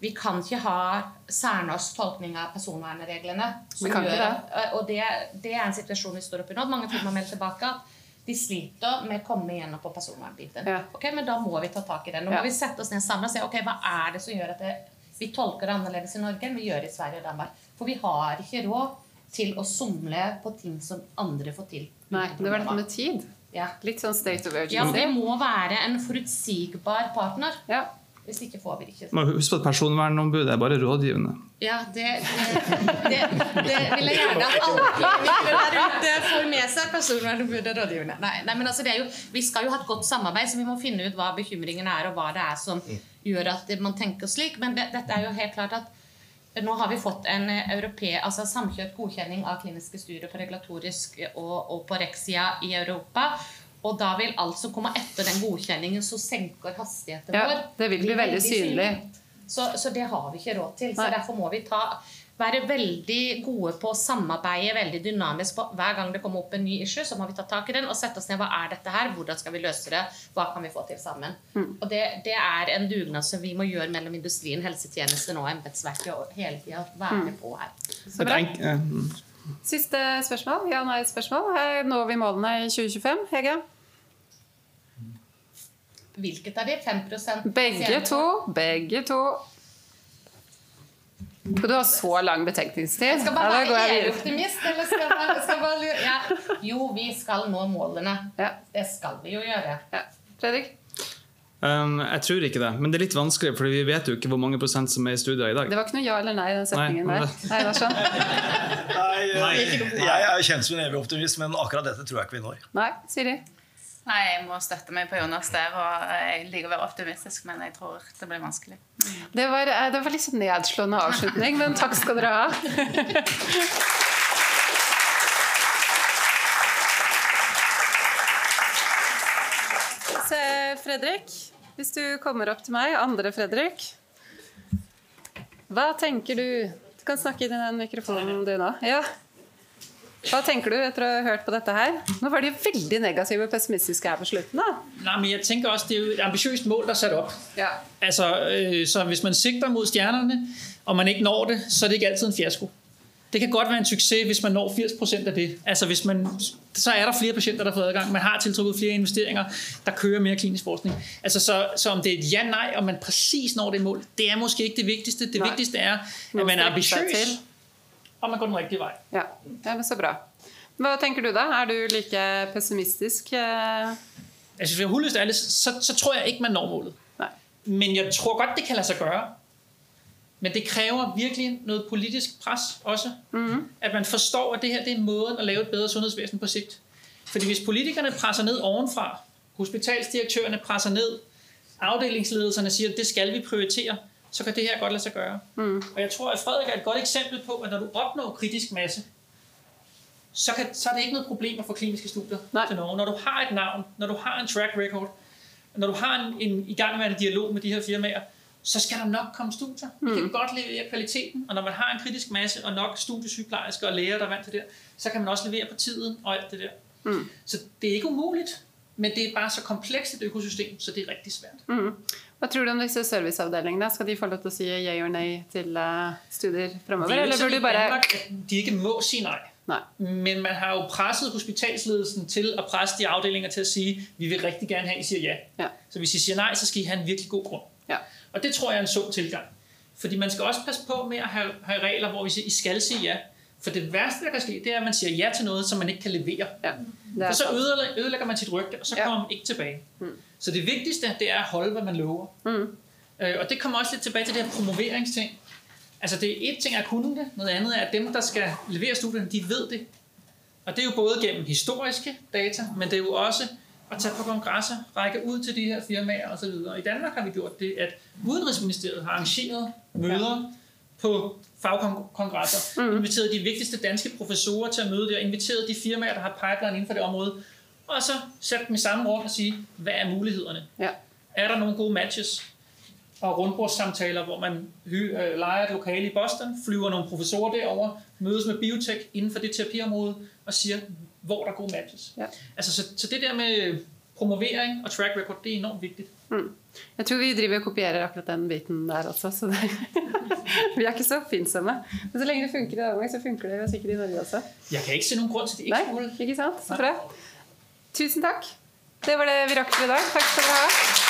Speaker 6: Vi kan ikke ha særnorsk tolkning av personvernreglene. som
Speaker 1: Vi kan ikke
Speaker 6: det. Og det, det er en situasjon vi står oppe i nå. Mange firmaer melder tilbake at de sliter med å komme igjennom på personvernbiten.
Speaker 1: Ja.
Speaker 6: Okay, Men da må vi ta tak i det. Nå
Speaker 1: Ja.
Speaker 6: må vi sette oss ned sammen og se ok, hva er det som gjør at det, vi tolker det annerledes i Norge enn vi gjør i Sverige og Danmark. For vi har ikke råd til å somle på ting som andre får til.
Speaker 1: Nei, det var dette med tid.
Speaker 6: ja.
Speaker 1: Litt sånn state of urgency.
Speaker 6: ja, vi må være en forutsigbar partner.
Speaker 1: Ja.
Speaker 6: Hvis ikke får vi det ikke.
Speaker 7: Må huske at Personvernombudet er bare rådgivende.
Speaker 6: Ja, det, det, det, det vil jeg gjerne at alle der ute får med seg. Personvernombudet rådgivende. Nei, nei, men altså det er jo, Vi skal jo ha et godt samarbeid, så vi må finne ut hva bekymringene er, og hva det er som gjør at man tenker slik. Men det, dette er jo helt klart at nå har vi fått en europe, altså samkjørt godkjenning av kliniske studier på regulatorisk og, og på REC-sida i Europa. Og da vil alt som kommer etter den godkjenningen, som senker hastigheten
Speaker 1: Ja,
Speaker 6: vår
Speaker 1: det vil bli veldig synlig.
Speaker 6: Så, så det har vi ikke råd til. Så
Speaker 1: Nei.
Speaker 6: derfor må vi ta, være veldig gode på å samarbeide veldig dynamisk. på Hver gang det kommer opp en ny issue, så må vi ta tak i den og sette oss ned. Hva er dette her? Hvordan skal vi løse det? Hva kan vi få til sammen?
Speaker 1: Mm.
Speaker 6: Og det, det er en dugnad som vi må gjøre mellom industrien, helsetjenesten og embetsverket. Hele tida være
Speaker 1: Mm.
Speaker 6: på her.
Speaker 1: Så bra. Siste spørsmål. Ja, nei, spørsmål. Når vi målene i 2025? Hege?
Speaker 6: Hvilket av de? 5%
Speaker 1: Begge to. Begge to. Skal du ha så lang betenkningstid?
Speaker 6: Jeg skal bare
Speaker 1: Ja,
Speaker 6: være
Speaker 1: jeg
Speaker 6: evig
Speaker 1: videre.
Speaker 6: optimist, eller skal jeg skal bare? Ja. Jo, vi skal nå målene.
Speaker 1: Ja.
Speaker 6: Det skal vi jo gjøre.
Speaker 1: Ja. Fredrik?
Speaker 7: Um, jeg tror ikke det, men det er litt vanskelig, for vi vet jo ikke hvor mange prosent som er i studier i dag.
Speaker 1: Det var ikke noe ja eller nei i den setningen
Speaker 7: Nei,
Speaker 1: der. Nei, sånn.
Speaker 8: Nei, jeg er kjent som en evig optimist, men akkurat dette tror jeg ikke vi når.
Speaker 1: Nei, Siri?
Speaker 2: Nei, jeg må støtte meg på Jonas der. og Jeg liker å være optimistisk, men jeg tror det blir vanskelig.
Speaker 1: Det var, eh, det var litt sånn nedslående avslutning, men takk skal dere ha. Se, Fredrik. Hvis du kommer opp til meg, andre Fredrik. Hva tenker du Du kan snakke inn i den mikrofonen du nå. Ja. Hva tenker du etter å ha hørt på dette her? Nå var de veldig negative og pessimistiske her på slutten. da.
Speaker 3: Nei, men jeg tenker også, det er jo et ambitiøst mål, der er satt opp.
Speaker 1: Ja.
Speaker 3: Altså, øh, så hvis man sikter mot stjernerne, og man ikke når det, så er det ikke alltid en fiasko. Det kan godt være en succes, hvis man når 80% af det. Altså, hvis man, så er der flere patienter, der får adgang. Man har tiltrukket flere investeringer, der kører mere klinisk forskning. Altså, så, så om det er et ja-nej, om man præcis når det mål, det er måske ikke det vigtigste. Det
Speaker 1: Nej.
Speaker 3: vigtigste er, at man er ambitiøs, og man går den rigtige vej.
Speaker 1: Ja, ja men så bra. Hva tenker du da? Er du like pessimistisk? eh?
Speaker 3: Altså, hvis jeg er hullest ærlig, så, så tror jeg ikke, man når målet.
Speaker 1: Nej.
Speaker 3: Men jeg tror godt, det kan lade sig gøre. Men det krever virkelig noget politisk pres også. Mm-hmm. At man forstår, at det her det er måden at lave et bedre sundhedsvæsen på sigt. Fordi hvis politikerne presser ned ovenfra, hospitalsdirektørerne presser ned, afdelingsledelserne siger, at det skal vi prioritere, så kan det her godt lade sig gøre. Mm. Og jeg tror, at Frederik er et godt eksempel på, at når du opnår kritisk masse, så, kan, så er det ikke noget problem at få kliniske studier
Speaker 1: Nej.
Speaker 3: til Norge. Når du har et navn, når du har en track record, når du har en, en igangværende dialog med de her firmaer, så skal der nok komme studier. Vi kan godt levere kvaliteten, og når man har en kritisk masse og nok studiesygeplejersker og læger, der er vant til det, så kan man også levere på tiden og alt det der. Mm. Så det er ikke umuligt, men det er bare så komplekst et økosystem, så det er rigtig svært.
Speaker 1: Mm. Hva tror du om disse serviceavdelingene? Skal de få lov til å si ja eller nei til eh, studier fremover?
Speaker 3: Det er
Speaker 1: Eller burde bare
Speaker 3: Danmark, at de ikke må sige nej.
Speaker 1: Nei.
Speaker 3: Men man har jo presset hospitalsledelsen til at presse de afdelinger til at sige, vi vil rigtig gerne have, at I siger ja.
Speaker 1: Ja.
Speaker 3: Så hvis I siger nej, så skal I have en virkelig god grund.
Speaker 1: Ja.
Speaker 3: Og det tror jeg er en sund tilgang. Fordi man skal også passe på med at have, have regler, hvor vi siger, I skal sige ja. For det værste, der kan ske, det er, at man siger ja til noget, som man ikke kan levere.
Speaker 1: ja.
Speaker 3: For så ødelægger, man sit rygte, og så
Speaker 1: Ja.
Speaker 3: kommer man ikke tilbage. Så det vigtigste, det er at holde, hvad man lover.
Speaker 1: Mm.
Speaker 3: Øh, og det kommer også lidt tilbage til det her promoveringsting. Altså det er et ting er at kunne det, noget andet er, at dem, der skal levere studierne, de ved det. Og det er jo både gennem historiske data, men det er jo også at tage på kongresser, række ud til de her firmaer osv. I Danmark har vi gjort det, at Udenrigsministeriet har arrangeret møder på fagkongresser, mm. inviteret de vigtigste danske professorer til at møde der, inviteret de firmaer, der har pipeline inden for det område, og så sat dem i samme rum og sige, hvad er mulighederne?
Speaker 1: Ja.
Speaker 3: Er der nogle gode matches? Og rundbordssamtaler, hvor man hy, øh, leger et lokale i Boston, flyver nogle professorer derover, mødes med biotech inden for det terapiområde, og siger, hvor der er gode matches.
Speaker 1: Ja.
Speaker 3: Altså, så, så det der med promovering og track record, det er enormt viktig.
Speaker 1: Mm. Jeg tror vi driver og kopierer akkurat den biten der også. Så vi er ikke så oppfinnsomme. Men så lenge det funker i Danmark, så funker det jo sikkert i Norge også.
Speaker 3: Jeg kan ikke se noen grunn til, det ikke skulle.
Speaker 1: ikke sant? Så bra. Tusen takk. Det var det vi rakk for i dag. Takk skal dere ha.